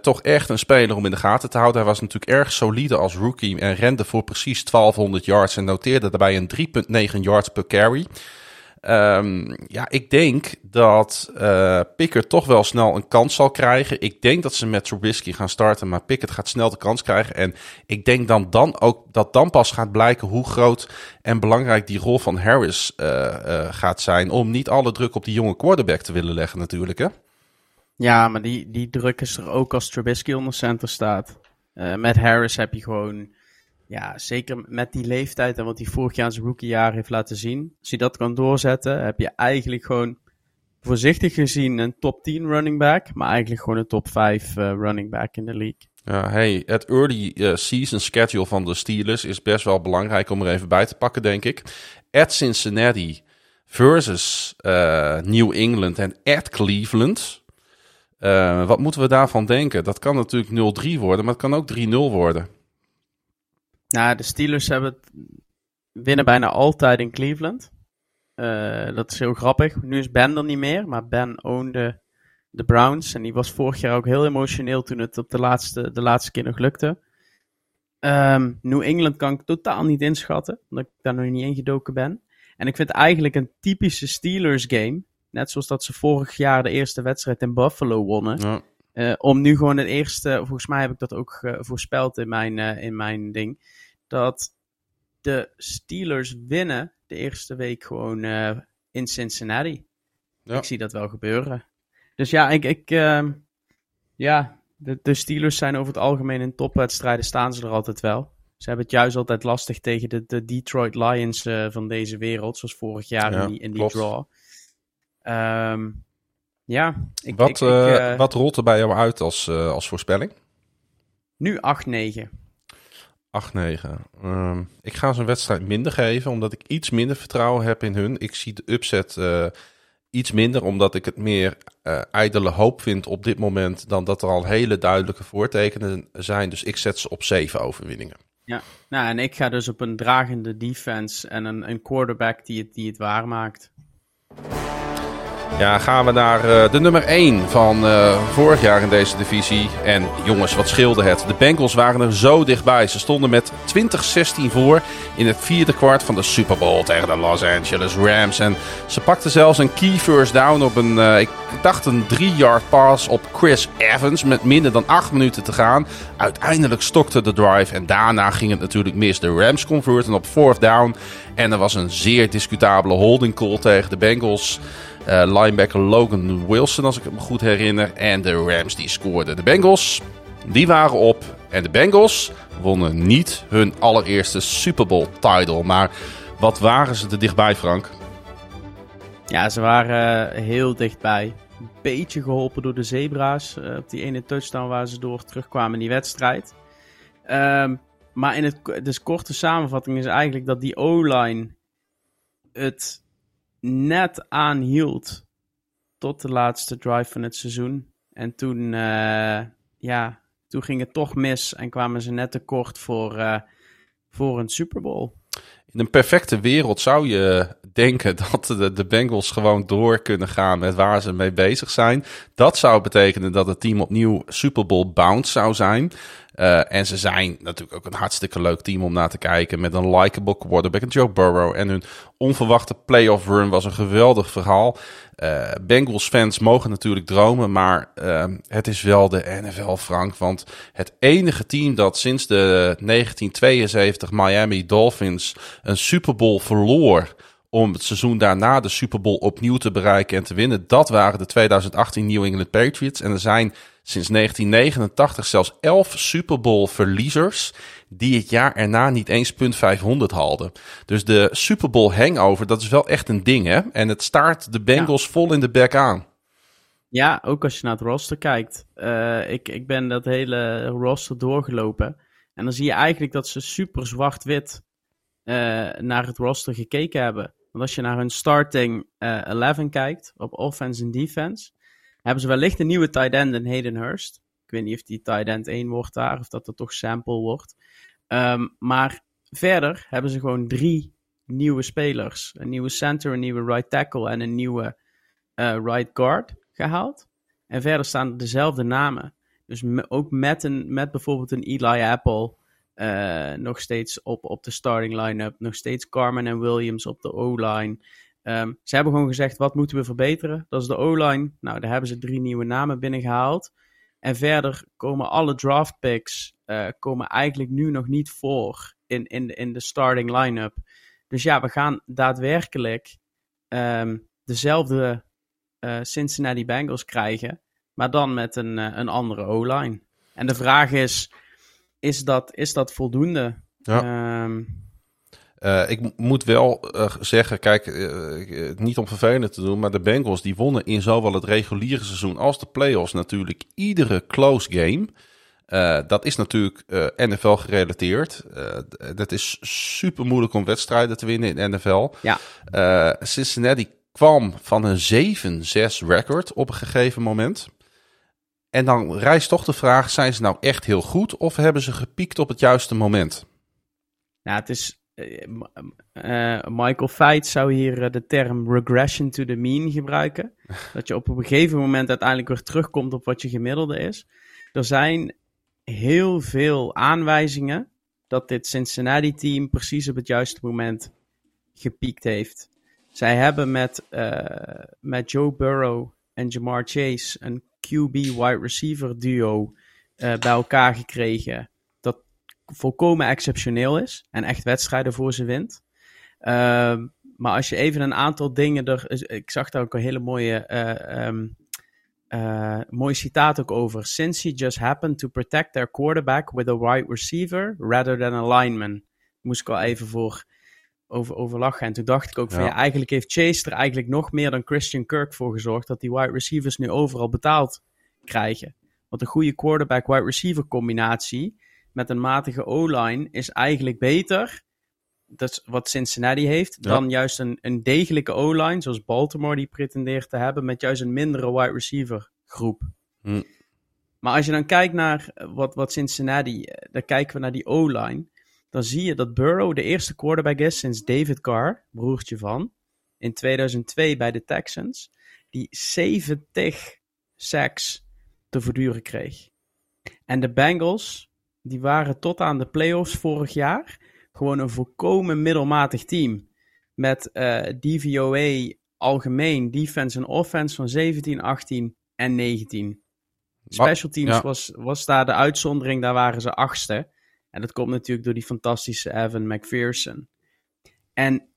toch echt een speler om in de gaten te houden. Hij was natuurlijk erg solide als rookie en rende voor precies 1200 yards en noteerde daarbij een 3,9 yards per carry. Um, ja, ik denk dat uh, Pickett toch wel snel een kans zal krijgen. Ik denk dat ze met Trubisky gaan starten, maar Pickett gaat snel de kans krijgen. En ik denk dan, dan ook dat dan pas gaat blijken hoe groot en belangrijk die rol van Harris uh, uh, gaat zijn. Om niet alle druk op die jonge quarterback te willen leggen natuurlijk, hè? Ja, maar die, die druk is er ook als Trubisky onder center staat. met Harris heb je gewoon ja, zeker met die leeftijd en wat hij vorig jaar zijn rookiejaar heeft laten zien. Als hij dat kan doorzetten, heb je eigenlijk gewoon voorzichtig gezien een top 10 running back. Maar eigenlijk gewoon een top 5 uh, eh, running back in de league. Ja, hey, het early uh, season schedule van de Steelers is best wel belangrijk om er even bij te pakken, denk ik. At Cincinnati versus uh, New England en at Cleveland. wat moeten we daarvan denken? Dat kan natuurlijk 0-3 worden, maar het kan ook 3-0 worden. Nou, de Steelers hebben het, winnen bijna altijd in Cleveland. Uh, dat is heel grappig. Nu is Ben er niet meer, maar Ben ownde de Browns. En die was vorig jaar ook heel emotioneel toen het op de laatste, de laatste keer nog lukte. Um, New England kan ik totaal niet inschatten, omdat ik daar nog niet ingedoken ben. En ik vind eigenlijk een typische Steelers game. Net zoals dat ze vorig jaar de eerste wedstrijd in Buffalo wonnen. Ja. Uh, om nu gewoon het eerste, volgens mij heb ik dat ook uh, voorspeld in mijn, uh, in mijn ding dat de Steelers winnen de eerste week gewoon in Cincinnati. Ja. Ik zie dat wel gebeuren. Dus ja, ik, ik uh, ja, de, de, Steelers zijn over het algemeen in topwedstrijden staan ze er altijd wel. Ze hebben het juist altijd lastig tegen de, de Detroit Lions van deze wereld, zoals vorig jaar ja, in die, in die draw. Um, ja, ik, wat, ik, ik, wat rolt er bij jou uit als, als voorspelling? Nu 8-9. 8-9. Uh, ik ga ze een wedstrijd minder geven, omdat ik iets minder vertrouwen heb in hun. Ik zie de upset uh, iets minder, omdat ik het meer ijdele hoop vind op dit moment dan dat er al hele duidelijke voortekenen zijn. Dus ik zet ze op 7 overwinningen. Ja, nou, en ik ga dus op een dragende defense en een, een quarterback die het, die het waarmaakt. Ja, gaan we naar uh, de nummer 1 van uh, vorig jaar in deze divisie. En jongens, wat scheelde het? De Bengals waren er zo dichtbij. Ze stonden met 20-16 voor in het vierde kwart van de Super Bowl tegen de Los Angeles Rams. En ze pakten zelfs een key first down op een, uh, ik dacht een 3-yard pass op Chris Evans met minder dan 8 minuten te gaan. Uiteindelijk stokte de drive en daarna ging het natuurlijk mis. De Rams converten op fourth down. En er was een zeer discutabele holding call tegen de Bengals. Uh, linebacker Logan Wilson, als ik me goed herinner. En de Rams die scoorden. De Bengals, die waren op. En de Bengals wonnen niet hun allereerste Super Bowl title. Maar wat waren ze er dichtbij, Frank? Ja, ze waren uh, heel dichtbij. Beetje geholpen door de Zebra's. Uh, op die ene touchdown waar ze door terugkwamen in die wedstrijd. Um, maar in het dus korte samenvatting is eigenlijk dat die O-line het net aanhield tot de laatste drive van het seizoen. En toen, uh, ja, toen ging het toch mis en kwamen ze net tekort voor, uh, voor een Super Bowl. In een perfecte wereld zou je denken *laughs* dat de, de Bengals gewoon door kunnen gaan met waar ze mee bezig zijn. Dat zou betekenen dat het team opnieuw Super Bowl bound zou zijn. Uh, en ze zijn natuurlijk ook een hartstikke leuk team om naar te kijken. Met een likable quarterback, en Joe Burrow. En hun onverwachte playoff run was een geweldig verhaal. Uh, Bengals fans mogen natuurlijk dromen, maar uh, het is wel de NFL, Frank. Want het enige team dat sinds de 1972 Miami Dolphins een Super Bowl verloor om het seizoen daarna de Super Bowl opnieuw te bereiken en te winnen. Dat waren de 2018 New England Patriots. En er zijn sinds 1989 zelfs 11 Super Bowl verliezers die het jaar erna niet eens punt 500 haalden. Dus de Super Bowl hangover, dat is wel echt een ding hè. En het staart de Bengals vol in de bek aan. Ja, ook als je naar het roster kijkt. Uh, ik, ik ben dat hele roster doorgelopen. En dan zie je eigenlijk dat ze super zwart-wit uh, naar het roster gekeken hebben. Want als je naar hun starting uh, 11 kijkt, op offense en defense, hebben ze wellicht een nieuwe tight end in Hayden Hurst. Ik weet niet of die tight end 1 wordt daar, of dat er toch sample wordt. Um, maar verder hebben ze gewoon drie nieuwe spelers. Een nieuwe center, een nieuwe right tackle en een nieuwe uh, right guard gehaald. En verder staan dezelfde namen. Dus ook met, een, met bijvoorbeeld een Eli Apple uh, nog steeds op, op de starting line-up. Nog steeds Carmen en Williams op de O-line. Um, ze hebben gewoon gezegd, wat moeten we verbeteren? Dat is de O-line. Nou, daar hebben ze drie nieuwe namen binnengehaald. En verder komen alle draft picks uh, komen eigenlijk nu nog niet voor in, in, in de starting line-up. Dus ja, we gaan daadwerkelijk um, dezelfde uh, Cincinnati Bengals krijgen, maar dan met een, uh, een andere O-line. En de vraag is, is dat, is dat voldoende? Ja. Um, uh, ik moet wel uh, zeggen, kijk, uh, niet om vervelend te doen, maar de Bengals die wonnen in zowel het reguliere seizoen als de playoffs natuurlijk iedere close game. dat is natuurlijk NFL gerelateerd. dat is super moeilijk om wedstrijden te winnen in NFL. Ja. Cincinnati kwam van een 7-6 record op een gegeven moment. En dan rijst toch de vraag: zijn ze nou echt heel goed of hebben ze gepiekt op het juiste moment? Nou, het is uh, Michael Veit zou hier de term regression to the mean gebruiken. *laughs* dat je op een gegeven moment uiteindelijk weer terugkomt op wat je gemiddelde is. Er zijn heel veel aanwijzingen dat dit Cincinnati-team precies op het juiste moment gepiekt heeft. Zij hebben met, uh, met Joe Burrow en Jamar Chase een QB wide receiver duo uh, bij elkaar gekregen volkomen exceptioneel is en echt wedstrijden voor ze wint. Uh, maar als je even een aantal dingen er. Ik zag daar ook een hele mooie. Uh, um, uh, mooi citaat ook over. Since he just happened to protect their quarterback with a wide receiver rather than a lineman. Moest ik al even voor over, over lachen. En toen dacht ik ook van ja. ja. eigenlijk heeft Chase er eigenlijk nog meer dan Christian Kirk voor gezorgd dat die wide receivers nu overal betaald krijgen. Want een goede quarterback-wide receiver combinatie met een matige O-line is eigenlijk beter. Dat is wat Cincinnati heeft. Ja. Dan juist een, een degelijke O-line, zoals Baltimore die pretendeert te hebben, met juist een mindere wide receiver groep. Hm. Maar als je dan kijkt naar wat, wat Cincinnati, dan kijken we naar die O-line. Dan zie je dat Burrow de eerste quarterback is sinds David Carr, broertje van, in 2002 bij de Texans, die 70 sacks te verduren kreeg. En de Bengals, die waren tot aan de playoffs vorig jaar gewoon een volkomen middelmatig team. Met uh, DVOA algemeen, defense en offense van 17, 18 en 19. Special teams ja. was, was daar de uitzondering, daar waren ze achtste. En dat komt natuurlijk door die fantastische Evan McPherson. En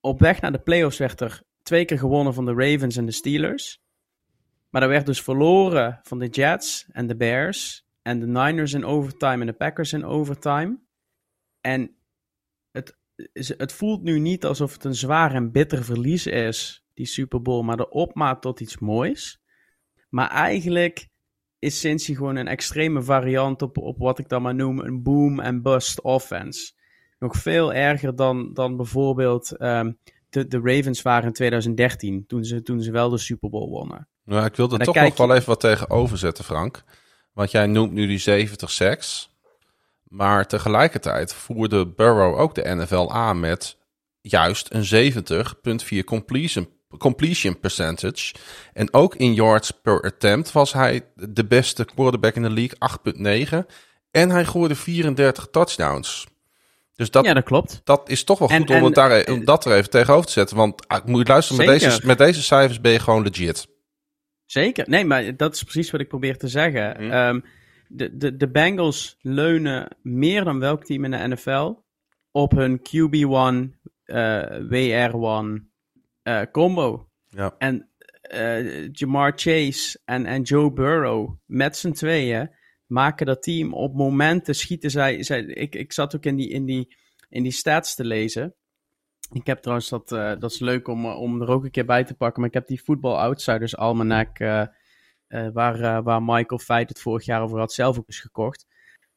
op weg naar de playoffs werd er twee keer gewonnen van de Ravens en de Steelers. Maar er werd dus verloren van de Jets en de Bears en de Niners in overtime en de Packers in overtime. En het, het voelt nu niet alsof het een zwaar en bitter verlies is, die Super Bowl, maar de opmaat tot iets moois. Maar eigenlijk is Cincy gewoon een extreme variant op, op wat ik dan maar noem een boom and bust offense. Nog veel erger dan, dan bijvoorbeeld um, de, de Ravens waren in 2013, toen ze, toen ze wel de Super Bowl wonnen. Nou, ik wil er toch nog wel even wat tegenover zetten, Frank. Want jij noemt nu die 70 sacks. Maar tegelijkertijd voerde Burrow ook de NFL aan met juist een 70,4 completion, completion percentage. En ook in yards per attempt was hij de beste quarterback in de league, 8,9. En hij gooide 34 touchdowns. Dus dat, ja, dat klopt. Dat is toch wel goed om, het daar, e- om dat er even tegenover te zetten. Want ik ah, moet luisteren, met deze, met deze cijfers ben je gewoon legit. Zeker. Nee, maar dat is precies wat ik probeer te zeggen. Hm. Ehm, de, de, de Bengals leunen meer dan welk team in de NFL op hun QB1, uh, WR1 uh, combo. Ja. En uh, Jamar Chase en, en Joe Burrow met z'n tweeën maken dat team op momenten schieten zij. zij ik, ik zat ook in die, in, die, in die stats te lezen. Ik heb trouwens dat, uh, dat is leuk om, om er ook een keer bij te pakken. Maar ik heb die Football Outsiders Almanac. Uh, waar, waar Michael Feit het vorig jaar over had, zelf ook eens gekocht.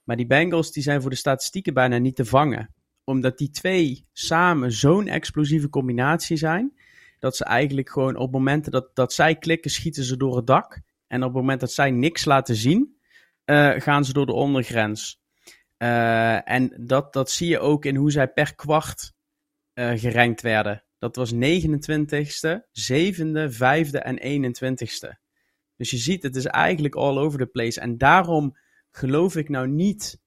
Maar die Bengals die zijn voor de statistieken bijna niet te vangen. Omdat die twee samen zo'n explosieve combinatie zijn. Dat ze eigenlijk gewoon op momenten dat, dat zij klikken, schieten ze door het dak. En op het moment dat zij niks laten zien, gaan ze door de ondergrens. En dat, dat zie je ook in hoe zij per kwart uh, gerankt werden. Dat was 29ste, 7e, 5e en 21ste. Dus je ziet, het is eigenlijk all over the place. En daarom geloof ik nou niet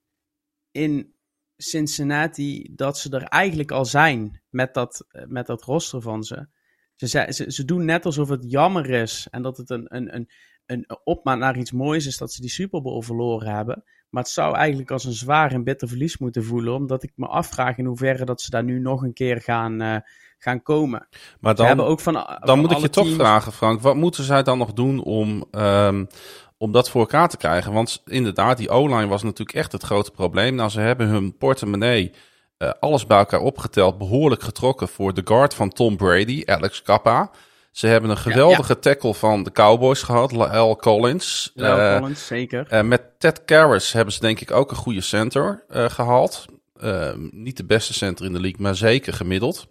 in Cincinnati dat ze er eigenlijk al zijn met dat, met dat roster van ze. Ze, ze, ze doen net alsof het jammer is en dat het een, een, een, een opmaat naar iets moois is dat ze die Super Bowl verloren hebben. Maar het zou eigenlijk als een zwaar en bitter verlies moeten voelen. Omdat ik me afvraag in hoeverre dat ze daar nu nog een keer gaan, uh, gaan komen. Maar dan, ook van, dan moet ik je toch vragen, Frank. Wat moeten zij dan nog doen om, um, om dat voor elkaar te krijgen? Want inderdaad, die O-line was natuurlijk echt het grote probleem. Nou, ze hebben hun portemonnee... Uh, alles bij elkaar opgeteld, behoorlijk getrokken voor de guard van Tom Brady, Alex Kappa. Ze hebben een geweldige tackle van de Cowboys gehad, L. Collins. L. Uh, Collins, zeker. Uh, met Ted Karras hebben ze denk ik ook een goede center uh, gehaald. Ehm, niet de beste center in de league, maar zeker gemiddeld.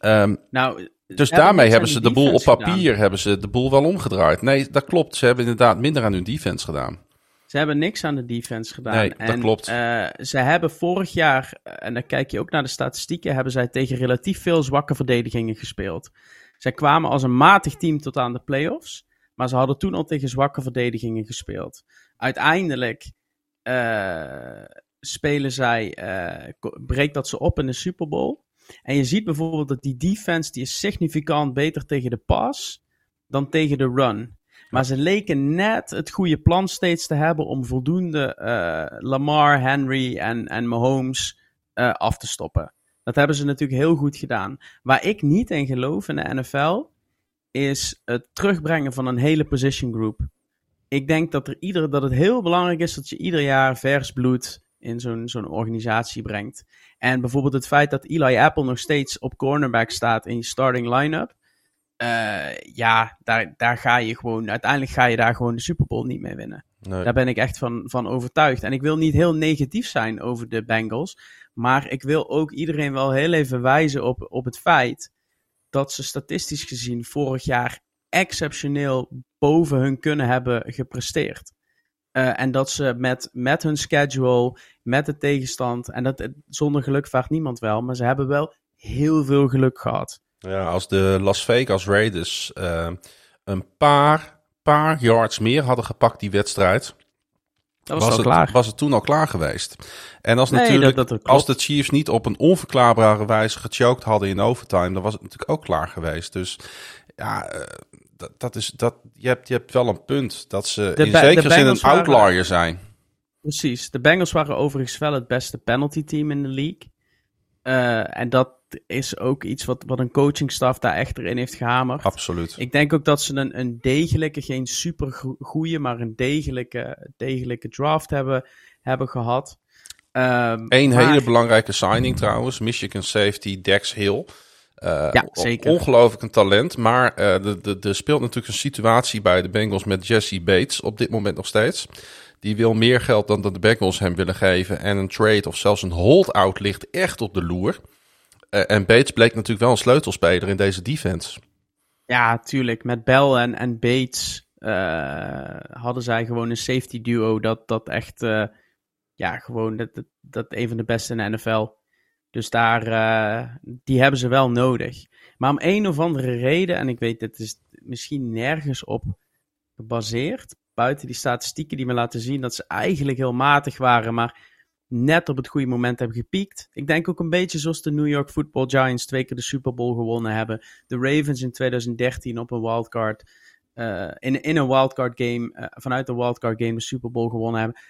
Um, nou, dus daarmee hebben ze de boel op papier hebben ze de boel wel omgedraaid. Nee, dat klopt. Ze hebben inderdaad minder aan hun defense gedaan. Ze hebben niks aan de defense gedaan. Nee, dat en, klopt. ze hebben vorig jaar, en dan kijk je ook naar de statistieken, hebben zij tegen relatief veel zwakke verdedigingen gespeeld. Zij kwamen als een matig team tot aan de playoffs. Maar ze hadden toen al tegen zwakke verdedigingen gespeeld. Uiteindelijk uh, spelen zij, uh, breekt dat ze op in de Super Bowl. En je ziet bijvoorbeeld dat die defense die is significant beter tegen de pass dan tegen de run. Maar ze leken net het goede plan steeds te hebben om voldoende uh, Lamar, Henry en, en Mahomes af te stoppen. Dat hebben ze natuurlijk heel goed gedaan. Waar ik niet in geloof in de NFL is het terugbrengen van een hele position group. Ik denk dat, er ieder, dat het heel belangrijk is dat je ieder jaar vers bloed in zo'n zo'n organisatie brengt. En bijvoorbeeld het feit dat Eli Apple nog steeds op cornerback staat in je starting line-up. Uh, ja, daar, daar ga je gewoon, uiteindelijk ga je daar gewoon de Super Bowl niet mee winnen. Nee. Daar ben ik echt van, van overtuigd. En ik wil niet heel negatief zijn over de Bengals. Maar ik wil ook iedereen wel heel even wijzen op, op het feit dat ze statistisch gezien vorig jaar exceptioneel boven hun kunnen hebben gepresteerd. Uh, en dat ze met, met hun schedule, met de tegenstand, en dat, zonder geluk vaart niemand wel, maar ze hebben wel heel veel geluk gehad. Ja, als de Las Vegas Raiders uh, een paar, paar yards meer hadden gepakt die wedstrijd, was, was, het, klaar. was het toen al klaar geweest. En als, natuurlijk, als de Chiefs niet op een onverklaarbare wijze gechoked hadden in overtime, dan was het natuurlijk ook klaar geweest. Dus ja, uh, dat, dat, is, dat, je, hebt, je hebt wel een punt dat ze de in zekere zin een outlier waren, zijn. Precies. De Bengals waren overigens wel het beste penalty team in de league. Uh, en dat is ook iets wat, wat een coachingstaf daar echt erin heeft gehamerd. Absoluut. Ik denk ook dat ze een, een degelijke, geen super goede, maar een degelijke, degelijke draft hebben, hebben gehad. Um, Eén maar... hele belangrijke signing trouwens, Michigan safety Dex Hill. Uh, ja, zeker. Ongelooflijk een talent, maar uh, er speelt natuurlijk een situatie bij de Bengals met Jesse Bates op dit moment nog steeds. Die wil meer geld dan dat de Bengals hem willen geven en een trade of zelfs een holdout ligt echt op de loer. En Bates bleek natuurlijk wel een sleutelspeler in deze defense. Ja, tuurlijk. Met Bell en, en Bates uh, hadden zij gewoon een safety duo dat, dat echt, uh, ja, gewoon dat, dat, een van de beste in de NFL. Dus daar, die hebben ze wel nodig. Maar om een of andere reden, en ik weet, het is misschien nergens op gebaseerd, buiten die statistieken die me laten zien dat ze eigenlijk heel matig waren, maar net op het goede moment hebben gepiekt. Ik denk ook een beetje zoals de New York Football Giants twee keer de Super Bowl gewonnen hebben. De Ravens in 2013 op een wildcard uh, in, een wildcard game, uh, vanuit een wildcard game de Super Bowl gewonnen hebben.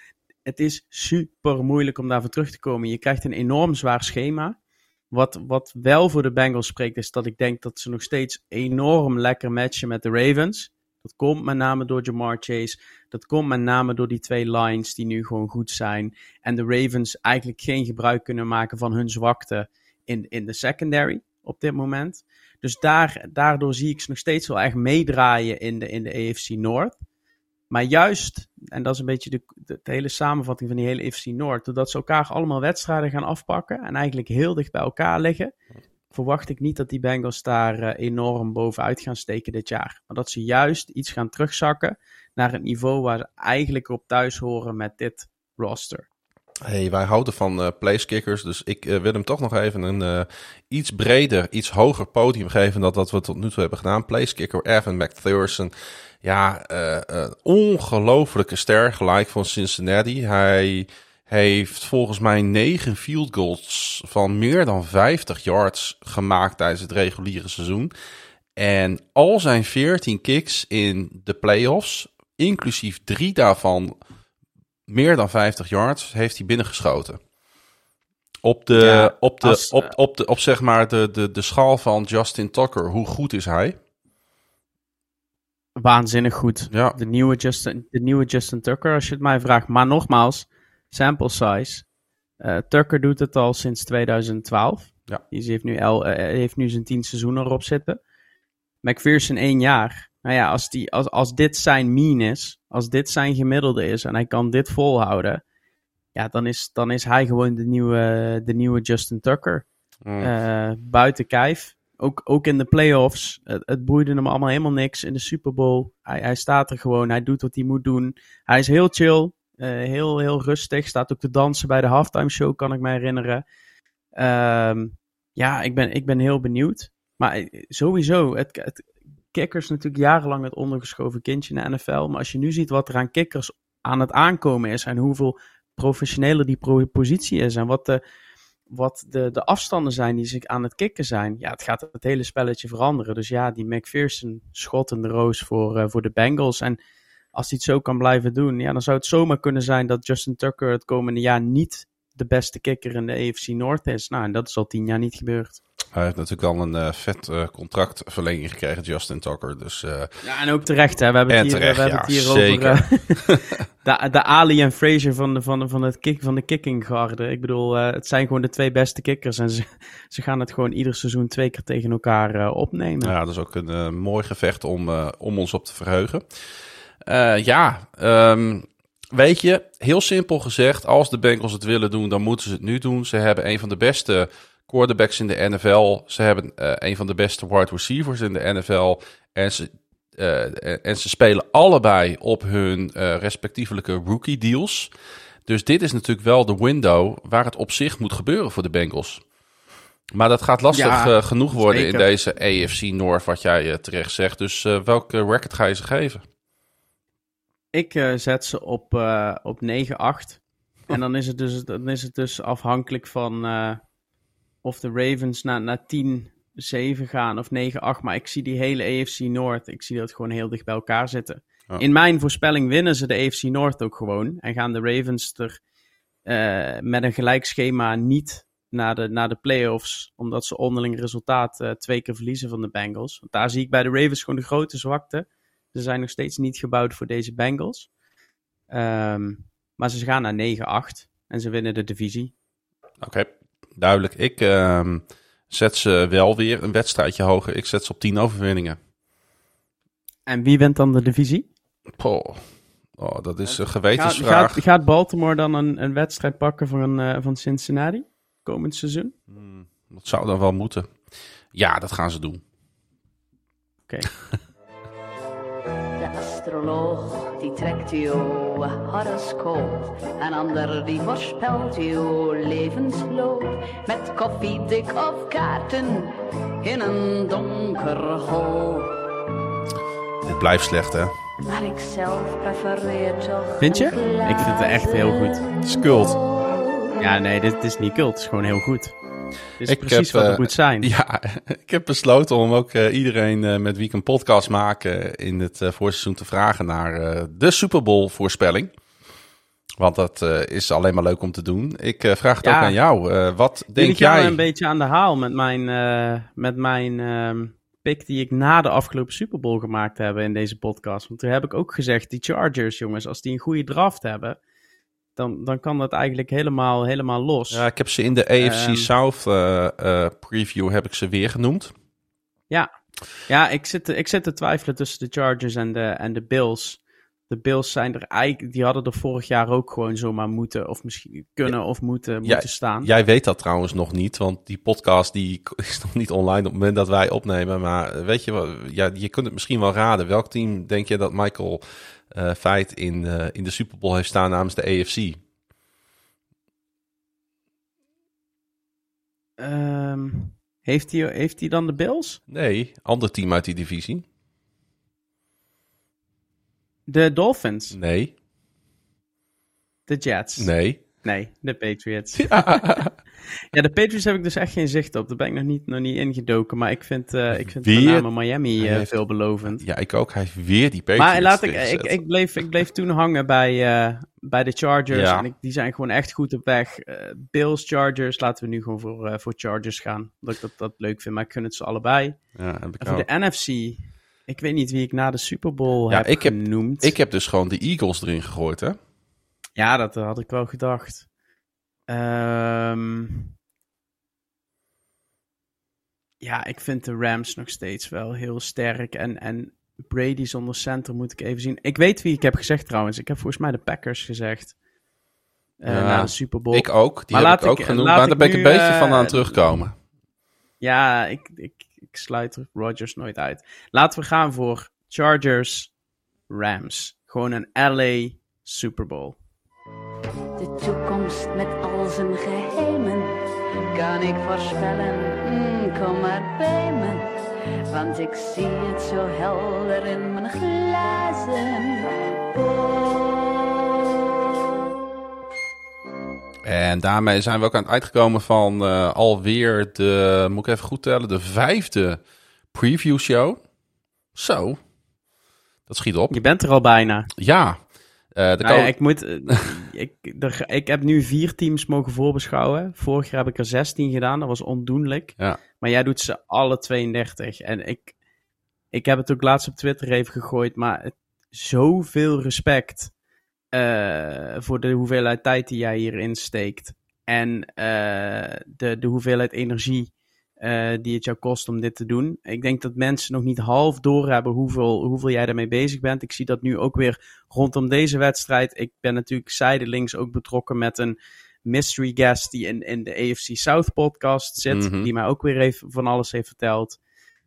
Het is super moeilijk om daarvoor terug te komen. Je krijgt een enorm zwaar schema. Wat, wat wel voor de Bengals spreekt, is dat ik denk dat ze nog steeds enorm lekker matchen met de Ravens. Dat komt met name door Jamar Chase. Dat komt met name door die twee lines die nu gewoon goed zijn. En de Ravens eigenlijk geen gebruik kunnen maken van hun zwakte in, in de secondary op dit moment. Dus daar, daardoor zie ik ze nog steeds wel echt meedraaien in de, in de AFC North. Maar juist, en dat is een beetje de, de, hele samenvatting van die hele AFC North, doordat ze elkaar allemaal wedstrijden gaan afpakken en eigenlijk heel dicht bij elkaar liggen, verwacht ik niet dat die Bengals daar uh, enorm bovenuit gaan steken dit jaar. Maar dat ze juist iets gaan terugzakken naar het niveau waar ze eigenlijk op thuis horen met dit roster. Hey, wij houden van uh, placekickers, dus ik uh, wil hem toch nog even een iets breder, iets hoger podium geven dan dat we tot nu toe hebben gedaan. Placekicker Evan McPherson, ja, een ongelofelijke ster gelijk van Cincinnati. Hij heeft volgens mij negen field goals van meer dan 50 yards gemaakt tijdens het reguliere seizoen. En al zijn 14 kicks in de playoffs, inclusief drie daarvan meer dan 50 yards heeft hij binnengeschoten. Op de, ja, op de, als, op, op de, op zeg maar de, de, de schaal van Justin Tucker, hoe goed is hij? Waanzinnig goed. Ja. De, nieuwe Justin, de nieuwe Justin Tucker, als je het mij vraagt. Maar nogmaals, sample size. Uh, Tucker doet het al sinds 2012. Ja. Die heeft nu, el, uh, heeft nu zijn tien seizoenen erop zitten. McPherson één jaar. Nou ja, als, die, als, als dit zijn mean is, als dit zijn gemiddelde is en hij kan dit volhouden, ja, dan is, dan is hij gewoon de nieuwe, de nieuwe Justin Tucker. Mm. Uh, buiten kijf. Ook, ook in de playoffs. Het, het boeide hem allemaal helemaal niks. In de Super Bowl. Hij, hij staat er gewoon. Hij doet wat hij moet doen. Hij is heel chill. Uh, heel, heel rustig. Staat ook te dansen bij de halftime show, kan ik me herinneren. Um, ja, ik ben, ik ben heel benieuwd. Maar eh, sowieso, het, kickers natuurlijk jarenlang het ondergeschoven kindje in de NFL. Maar als je nu ziet wat er aan kickers aan het aankomen is en hoeveel professioneler die positie is en wat de, wat de, de afstanden zijn die zich aan het kicken zijn, ja, het gaat het hele spelletje veranderen. Dus ja, die McPherson schot in de roos voor, uh, voor de Bengals. En als hij het zo kan blijven doen, ja, dan zou het zomaar kunnen zijn dat Justin Tucker het komende jaar niet de beste kicker in de AFC North is. Nou, en dat is al tien jaar niet gebeurd. Hij heeft natuurlijk al een uh, vet uh, contractverlenging gekregen, Justin Tucker. Dus, uh... Ja, en ook terecht. Hè. We hebben het hier, terecht, we hebben het hier zeker. over *laughs* *laughs* de, de Ali en Fraser van de, van, de, van, het kick, van de kickinggarde. Ik bedoel, het zijn gewoon de twee beste kickers. En ze, *laughs* ze gaan het gewoon ieder seizoen twee keer tegen elkaar opnemen. Ja, dat is ook een mooi gevecht om, om ons op te verheugen. Ja, um, weet je, heel simpel gezegd, als de Bengals het willen doen, dan moeten ze het nu doen. Ze hebben een van de beste quarterbacks in de NFL. Ze hebben uh, een van de beste wide receivers in de NFL. En ze, uh, en ze spelen allebei op hun respectievelijke rookie deals. Dus dit is natuurlijk wel de window waar het op zich moet gebeuren voor de Bengals. Maar dat gaat lastig ja, genoeg worden zeker. in deze AFC North, wat jij terecht zegt. Dus welke record ga je ze geven? Ik zet ze op, op 9-8. En dan is, het dus, dan is het dus afhankelijk van of de Ravens naar, naar 10-7 gaan of 9-8. Maar ik zie die hele AFC North, ik zie dat gewoon heel dicht bij elkaar zitten. Oh. In mijn voorspelling winnen ze de AFC North ook gewoon. En gaan de Ravens er met een gelijk schema niet naar de, naar de playoffs. Omdat ze onderling resultaat twee keer verliezen van de Bengals. Want daar zie ik bij de Ravens gewoon de grote zwakte. Ze zijn nog steeds niet gebouwd voor deze Bengals. Um, maar ze gaan naar 9-8 en ze winnen de divisie. Oké duidelijk. Ik uh, zet ze wel weer een wedstrijdje hoger. Ik zet ze op 10 overwinningen. En wie wint dan de divisie? Oh, oh dat is een gewetensvraag. Gaat, gaat, Baltimore dan een, een wedstrijd pakken van, uh, van Cincinnati komend seizoen? Hmm. Dat zou dan wel moeten. Ja, dat gaan ze doen. Oké. *laughs* astroloog die trekt uw horoscoop. Een ander die voorspelt uw levensloop. Met koffiedik of kaarten in een donker hol. Dit blijft slecht, hè? Maar ik zelf prefereer toch. Vind je? Ik vind het echt heel goed. Het is cult. Ja, nee, dit is niet cult. Het is gewoon heel goed. Dit is Ik precies heb, wat het eh, moet zijn. *laughs* Ja, ik heb besloten om ook eh, iedereen eh, met wie ik een podcast maak in het voorseizoen te vragen naar de Super Bowl voorspelling. Want dat is alleen maar leuk om te doen. Ik vraag het Ja. ook aan jou. Wat denk gaan jij? een beetje aan de haal met mijn, met mijn ehm, pick die ik na de afgelopen Super Bowl gemaakt heb in deze podcast. Want toen heb ik ook gezegd, die Chargers, jongens, als die een goede draft hebben, dan, dan kan dat eigenlijk helemaal, helemaal los. Ja, ik heb ze in de AFC Ehm. South eh, eh, preview heb ik ze weer genoemd. Ja, ik zit, te- ik zit te twijfelen tussen de Chargers en de, en de Bills. De Bills zijn er eigenlijk, die hadden er vorig jaar ook gewoon zomaar moeten, of misschien kunnen of moeten, moeten staan. Jij weet dat trouwens nog niet, want die podcast die *laughs* is nog niet online op het moment dat wij opnemen. Maar weet je wat, ja, je kunt het misschien wel raden. Welk team denk je dat Michael eh Feit in, in de Super Bowl heeft staan namens de AFC? Ehm, heeft, hij, heeft hij dan de Bills? Nee, ander team uit die divisie. De Dolphins? Nee, De Jets? nee. Nee, de Patriots. Ja, *laughs* *laughs* de Patriots heb ik dus echt geen zicht op. Daar ben ik nog niet, nog niet ingedoken. Maar ik vind, eh ik vind Weer? met name Miami eh, heeft- veelbelovend. Ja, ik ook. Hij heeft weer die Patriots Maar laat ik, ik, ik, bleef, ik bleef toen hangen bij, eh, bij de Chargers. Ja. En ik, die zijn gewoon echt goed op weg. Bills, Chargers. Laten we nu gewoon voor, voor Chargers gaan. Dat ik dat, dat leuk vind. Maar ik gun het ze allebei. Ja, En voor de NFC. Ik weet niet wie ik na de Super Bowl Ja, heb ik heb- genoemd. Ik heb dus gewoon de Eagles erin gegooid, hè? Ja, dat had ik wel gedacht. Ehm, ja, ik vind de Rams nog steeds wel heel sterk. En, en Brady zonder center moet ik even zien. Ik weet wie ik heb gezegd trouwens. Ik heb volgens mij de Packers gezegd. eh, Ja, na de Super Bowl. Ik ook. Die Maar heb laat ik ook ik- genoemd. Maar daar ben ik een beetje eh, van aan het terugkomen. Ja, ik, ik, ik sluit Rodgers nooit uit. Laten we gaan voor Chargers, Rams. Gewoon een LA Super Bowl. De toekomst met al zijn geheimen kan ik voorspellen. Mm, kom maar bij me, want ik zie het zo helder in mijn glazen bol. En daarmee zijn we ook aan het eind gekomen van eh, alweer de, moet ik even goed tellen, de vijfde preview show. Zo, dat schiet op. Je bent er al bijna. Ja, eh de Nou ja, ik, moet, eh, *laughs* ik, er, ik heb nu vier teams mogen voorbeschouwen. Vorig jaar heb ik er 16 gedaan. Dat was ondoenlijk. Ja. Maar jij doet ze alle 32. En ik, ik heb het ook laatst op Twitter even gegooid. Maar het, zoveel respect eh, voor de hoeveelheid tijd die jij hierin steekt. En de, de hoeveelheid energie eh, die het jou kost om dit te doen. Ik denk dat mensen nog niet half doorhebben hoeveel, hoeveel jij daarmee bezig bent. Ik zie dat nu ook weer rondom deze wedstrijd. Ik ben natuurlijk zijdelings ook betrokken met een mystery guest die in, in de AFC South podcast zit. Mhm. Die mij ook weer even van alles heeft verteld.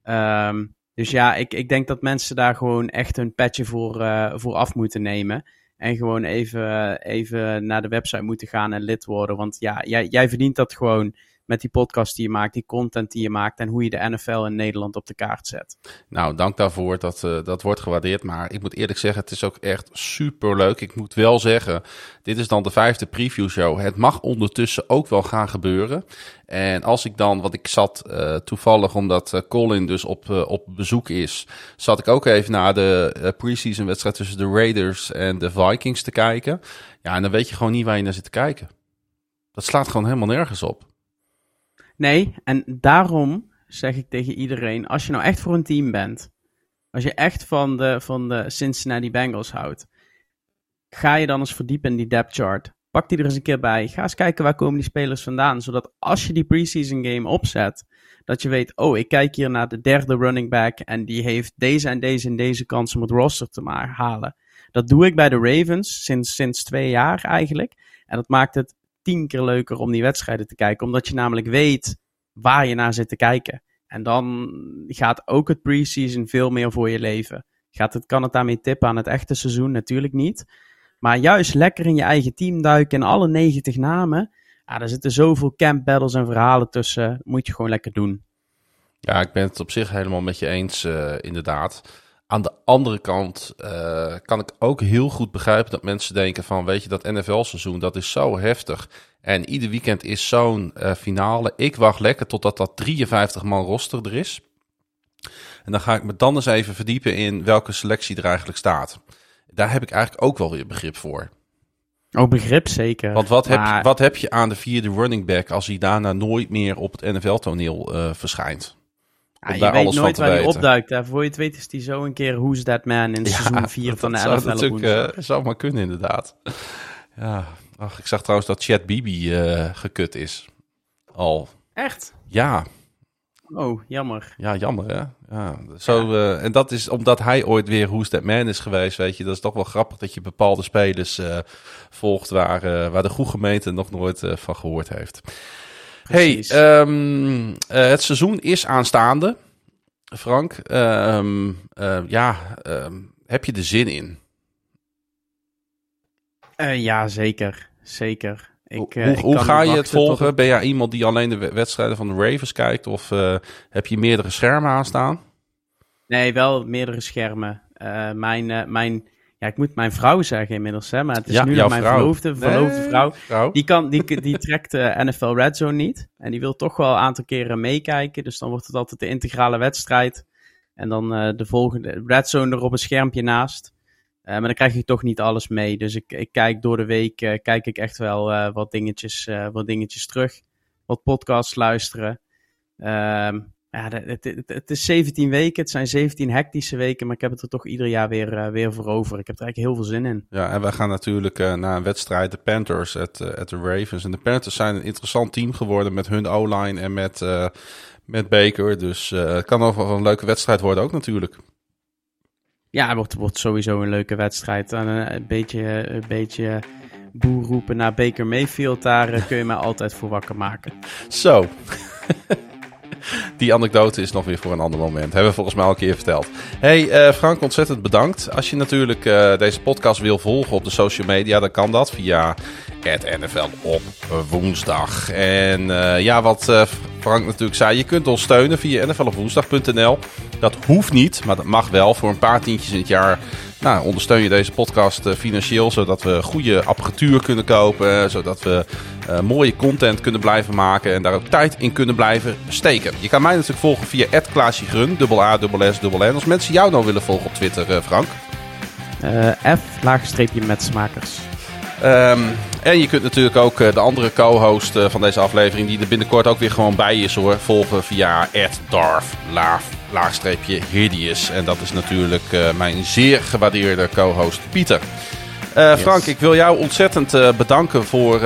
Ehm, dus ja, ik, ik denk dat mensen daar gewoon echt hun petje voor, eh, voor af moeten nemen. En gewoon even, even naar de website moeten gaan en lid worden. Want ja, jij, jij verdient dat gewoon met die podcast die je maakt, die content die je maakt en hoe je de NFL in Nederland op de kaart zet. Nou, dank daarvoor. Dat, eh, dat wordt gewaardeerd. Maar ik moet eerlijk zeggen, het is ook echt super leuk. Ik moet wel zeggen, dit is dan de vijfde preview show. Het mag ondertussen ook wel gaan gebeuren. En als ik dan, want ik zat eh, toevallig, omdat eh, Colin dus op, op bezoek is, zat ik ook even naar de preseason wedstrijd tussen de Raiders en de Vikings te kijken. Ja, en dan weet je gewoon niet waar je naar zit te kijken. Dat slaat gewoon helemaal nergens op. Nee, en daarom zeg ik tegen iedereen: als je nou echt voor een team bent, als je echt van de, van de Cincinnati Bengals houdt, ga je dan eens verdiepen in die depth chart. Pak die er eens een keer bij. Ga eens kijken waar komen die spelers vandaan. Zodat als je die preseason game opzet, dat je weet: oh, ik kijk hier naar de derde running back en die heeft deze en deze en deze kans om het roster te ma- halen. Dat doe ik bij de Ravens sinds, sinds twee jaar eigenlijk. En dat maakt het tien keer leuker om die wedstrijden te kijken. Omdat je namelijk weet waar je naar zit te kijken. En dan gaat ook het preseason veel meer voor je leven. Gaat het, kan het daarmee tippen aan het echte seizoen? Natuurlijk niet. Maar juist lekker in je eigen team duiken en alle 90 namen. Ja, er zitten zoveel camp battles en verhalen tussen. Moet je gewoon lekker doen. Ja, ik ben het op zich helemaal met je eens, uh, inderdaad. Aan de andere kant uh, kan ik ook heel goed begrijpen dat mensen denken van, weet je, dat NFL-seizoen, dat is zo heftig. En ieder weekend is zo'n uh, finale. Ik wacht lekker totdat dat 53 man roster er is. En dan ga ik me dan eens even verdiepen in welke selectie er eigenlijk staat. Daar heb ik eigenlijk ook wel weer begrip voor. Oh, begrip zeker. Want wat, maar... heb, wat heb je aan de vierde running back als hij daarna nooit meer op het NFL-toneel uh, verschijnt? Ja, je weet nooit waar hij opduikt. Hè. Voor je het weet is hij zo een keer Who's That Man in ja, seizoen 4 van de NFL. Dat uh, zou maar kunnen inderdaad. Ja, ach, ik zag trouwens dat Chad Bibi uh, gekut is. Al. Echt? Ja. Oh, jammer. Ja, jammer hè. Ja, zo, ja. Uh, en dat is omdat hij ooit weer Who's That Man is geweest, weet je. Dat is toch wel grappig dat je bepaalde spelers volgt waar, waar de goede gemeente nog nooit van gehoord heeft. Precies. Hey, um, het seizoen is aanstaande. Frank, um, ja, um, heb je er zin in? ja, zeker. Zeker. Ik, hoe, hoe ga je het volgen? Ben jij iemand die alleen de wedstrijden van de Ravens kijkt? Of uh, heb je meerdere schermen aanstaan? Nee, wel meerdere schermen. Uh, mijn, uh, mijn, ja, ik moet mijn vrouw zeggen inmiddels, hè, maar het is ja, nu nog mijn vrouw. verloofde, verloofde nee, vrouw. vrouw. Die, kan, die, die trekt de NFL Red Zone niet. En die wil toch wel een aantal keren meekijken. Dus dan wordt het altijd de integrale wedstrijd. En dan de volgende Red Zone er op een schermpje naast. Uh, maar dan krijg je toch niet alles mee. Dus ik, ik kijk door de week uh, kijk ik echt wel uh, wat, dingetjes, wat dingetjes terug. Wat podcasts luisteren. Ehm, ja, het, het, het, is 17 weken. Het zijn 17 hectische weken. Maar ik heb het er toch ieder jaar weer, weer voor over. Ik heb er eigenlijk heel veel zin in. Ja, en wij gaan natuurlijk naar een wedstrijd. De Panthers at, at the Ravens. En de Panthers zijn een interessant team geworden met hun O-line en met, met Baker. Dus het kan ook wel een leuke wedstrijd worden ook natuurlijk. Ja, het wordt, wordt sowieso een leuke wedstrijd. En een, beetje, een beetje boer roepen naar Baker Mayfield, daar eh, kun je mij altijd voor wakker maken. *laughs* Zo. Die anekdote is nog weer voor een ander moment. Hebben we volgens mij al een keer verteld. Hey uh, Frank, ontzettend bedankt. Als je natuurlijk uh, deze podcast wil volgen op de social media, dan kan dat via het NFL op woensdag. En uh, ja, wat Frank natuurlijk zei, je kunt ons steunen via nflopwoensdag.nl. Dat hoeft niet, maar dat mag wel. Voor een paar tientjes in het jaar nou, ondersteun je deze podcast uh, financieel, zodat we goede apparatuur kunnen kopen, zodat we uh, mooie content kunnen blijven maken en daar ook tijd in kunnen blijven steken. Je kan mij natuurlijk volgen via @klaasjegrun, dubbel A, dubbel S, dubbel N. Als mensen jou nou willen volgen op Twitter, uh, Frank. F, laagstreepje met smakers. Um, en je kunt natuurlijk ook de andere co-host van deze aflevering, die er binnenkort ook weer gewoon bij is hoor, volgen via Darth laagstreepje Hideous. En dat is natuurlijk uh, mijn zeer gewaardeerde co-host Pieter. Uh, Frank, ik wil jou ontzettend uh, bedanken voor,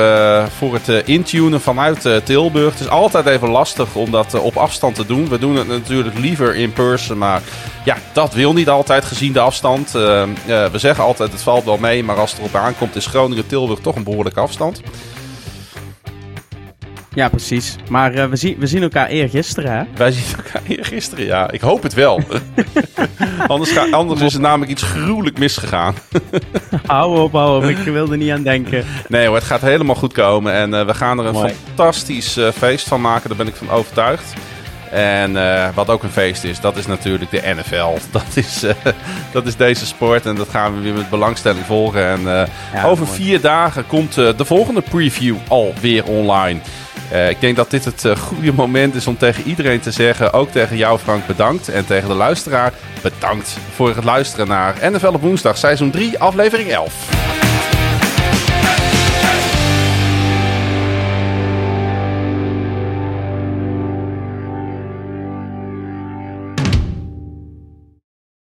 voor het intunen vanuit Tilburg. Het is altijd even lastig om dat op afstand te doen. We doen het natuurlijk liever in person, maar ja, dat wil niet altijd gezien de afstand. we zeggen altijd het valt wel mee, maar als het erop aankomt is Groningen-Tilburg toch een behoorlijke afstand. Ja, precies. Maar uh, we, zien, we zien elkaar eergisteren, hè? Wij zien elkaar eergisteren, ja. Ik hoop het wel. *laughs* anders ga, anders is er namelijk iets gruwelijk misgegaan. *laughs* hou op, hou op. Ik wilde er niet aan denken. Nee hoor, het gaat helemaal goed komen. En uh, we gaan er een Mooi. fantastisch uh, feest van maken. Daar ben ik van overtuigd. En uh, wat ook een feest is, dat is natuurlijk de NFL. *laughs* Dat is, uh, dat is deze sport en dat gaan we weer met belangstelling volgen. En uh, ja, over mooi. vier dagen komt de volgende preview alweer online. Uh, ik denk dat dit het uh, goede moment is om tegen iedereen te zeggen, ook tegen jou Frank bedankt. En tegen de luisteraar bedankt voor het luisteren naar NFL op woensdag, seizoen 3, aflevering 11.